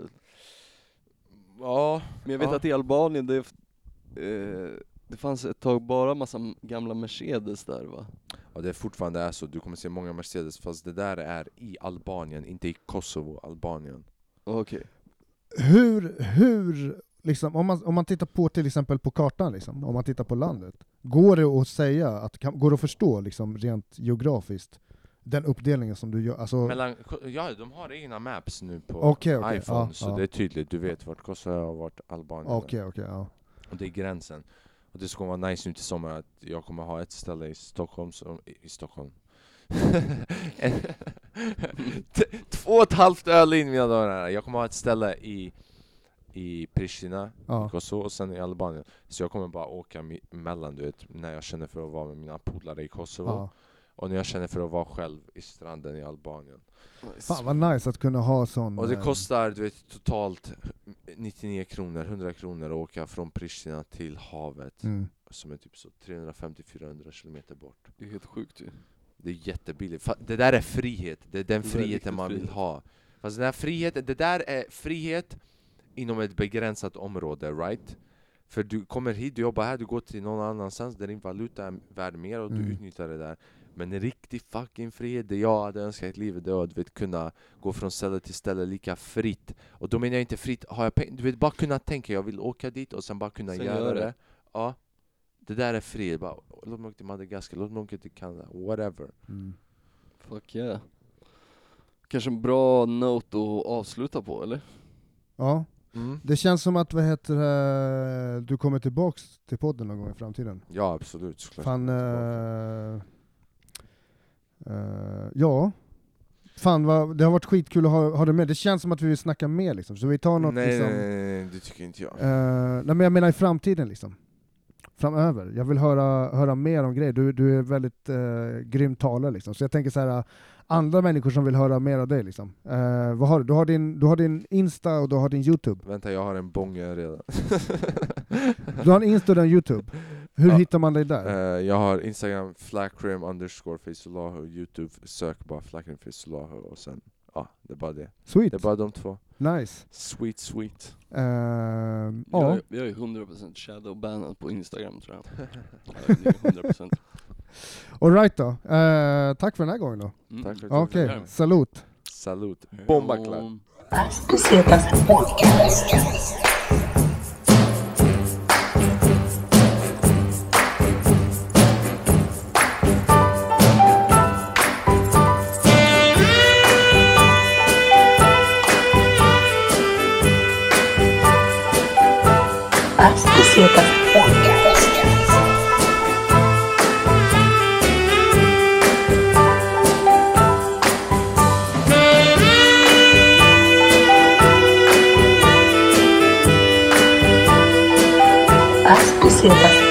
Ja, Men jag vet Ja. att i Albanien, det är, eh, Det fanns ett tag bara massa gamla Mercedes där va? Och det fortfarande är så, du kommer se många Mercedes fast det där är i Albanien, inte i Kosovo, Albanien. Okej. Hur, hur, liksom, om, man, om man tittar på till exempel på kartan, liksom, om man tittar på landet, går det att säga, att, kan, går det att förstå liksom, rent geografiskt den uppdelningen som du gör? Alltså, Mellan, ja, de har egna maps nu på Okej, okej, iPhone, ja, så ja. det är tydligt, du vet vart Kosovo och vart Albanien. Okej, okej, ja. Och det är gränsen. Och det ska vara nice nu till sommar att jag kommer ha ett ställe i Stockholm, som, i, Stockholm. Två och ett halvt öl in mina herrar. Jag kommer ha ett ställe i, i Pristina, i ja. Kosovo och sen i Albanien. Så jag kommer bara åka mellan, du vet, när jag känner för att vara med mina polare i Kosovo ja. och när jag känner för att vara själv i stranden i Albanien. Fan vad nice att kunna ha sån... Och det eh, kostar du vet, totalt 99 kronor, 100 kronor att åka från Pristina till havet Mm. som är typ så 350-400 kilometer bort. Det är helt sjukt ju. Det är jättebilligt. Det där är frihet, det är den Det är friheten riktigt man vill frihet. ha. Fast den här friheten, det där är frihet inom ett begränsat område, right? För du kommer hit, du jobbar här, du går till någon annanstans där din valuta är värd mer och du Mm. utnyttjar det där. Men en riktig fucking frihet, det jag hade önskat i livet, det var att du vet, kunna gå från ställe till ställe lika fritt. Och då menar jag inte fritt, har jag peng- du vet bara kunna tänka, jag vill åka dit och sen bara kunna Sen göra gör det. det. Ja. Det där är frihet, bara, låt mig åka till Madagaskar, låt mig åka till Kanada, whatever. Mm. Fuck yeah. Kanske en bra note att avsluta på eller? Ja, Mm. det känns som att vad heter det, du kommer tillbaks till podden någon gång i framtiden. Ja absolut, såklart. Fan, eh, eh, ja. Fan vad, det har varit skitkul att ha, ha dig med, det känns som att vi vill snacka mer liksom, så vi tar något nej, liksom, nej, nej, nej, det tycker inte jag. Eh, nej men jag menar i framtiden liksom. Framöver. Jag vill höra, höra mer om grejer. Du, du är väldigt uh, grym talare liksom. Så jag tänker så här, andra människor som vill höra mer av dig liksom. Eh, vad har du? Du har, din, du har din Insta och du har din Youtube. Vänta, jag har en bånge redan. Du har en Insta och en Youtube. Hur Ja. hittar man dig där? Eh, jag har Instagram, flackrim underscore facelahu, Youtube, sök bara flackrim facelahu och sen, ja, det är bara det. Sweet. Det är bara de två. Nice. Sweet sweet. Uh, Jag, ja. jag är 100% shadowbannad på Instagram tror jag. Ja, det är 100%. Alright då. Eh, tack för den här gången då. Mm. Tack för Okej, med. salut. Salut. Bomba Silva.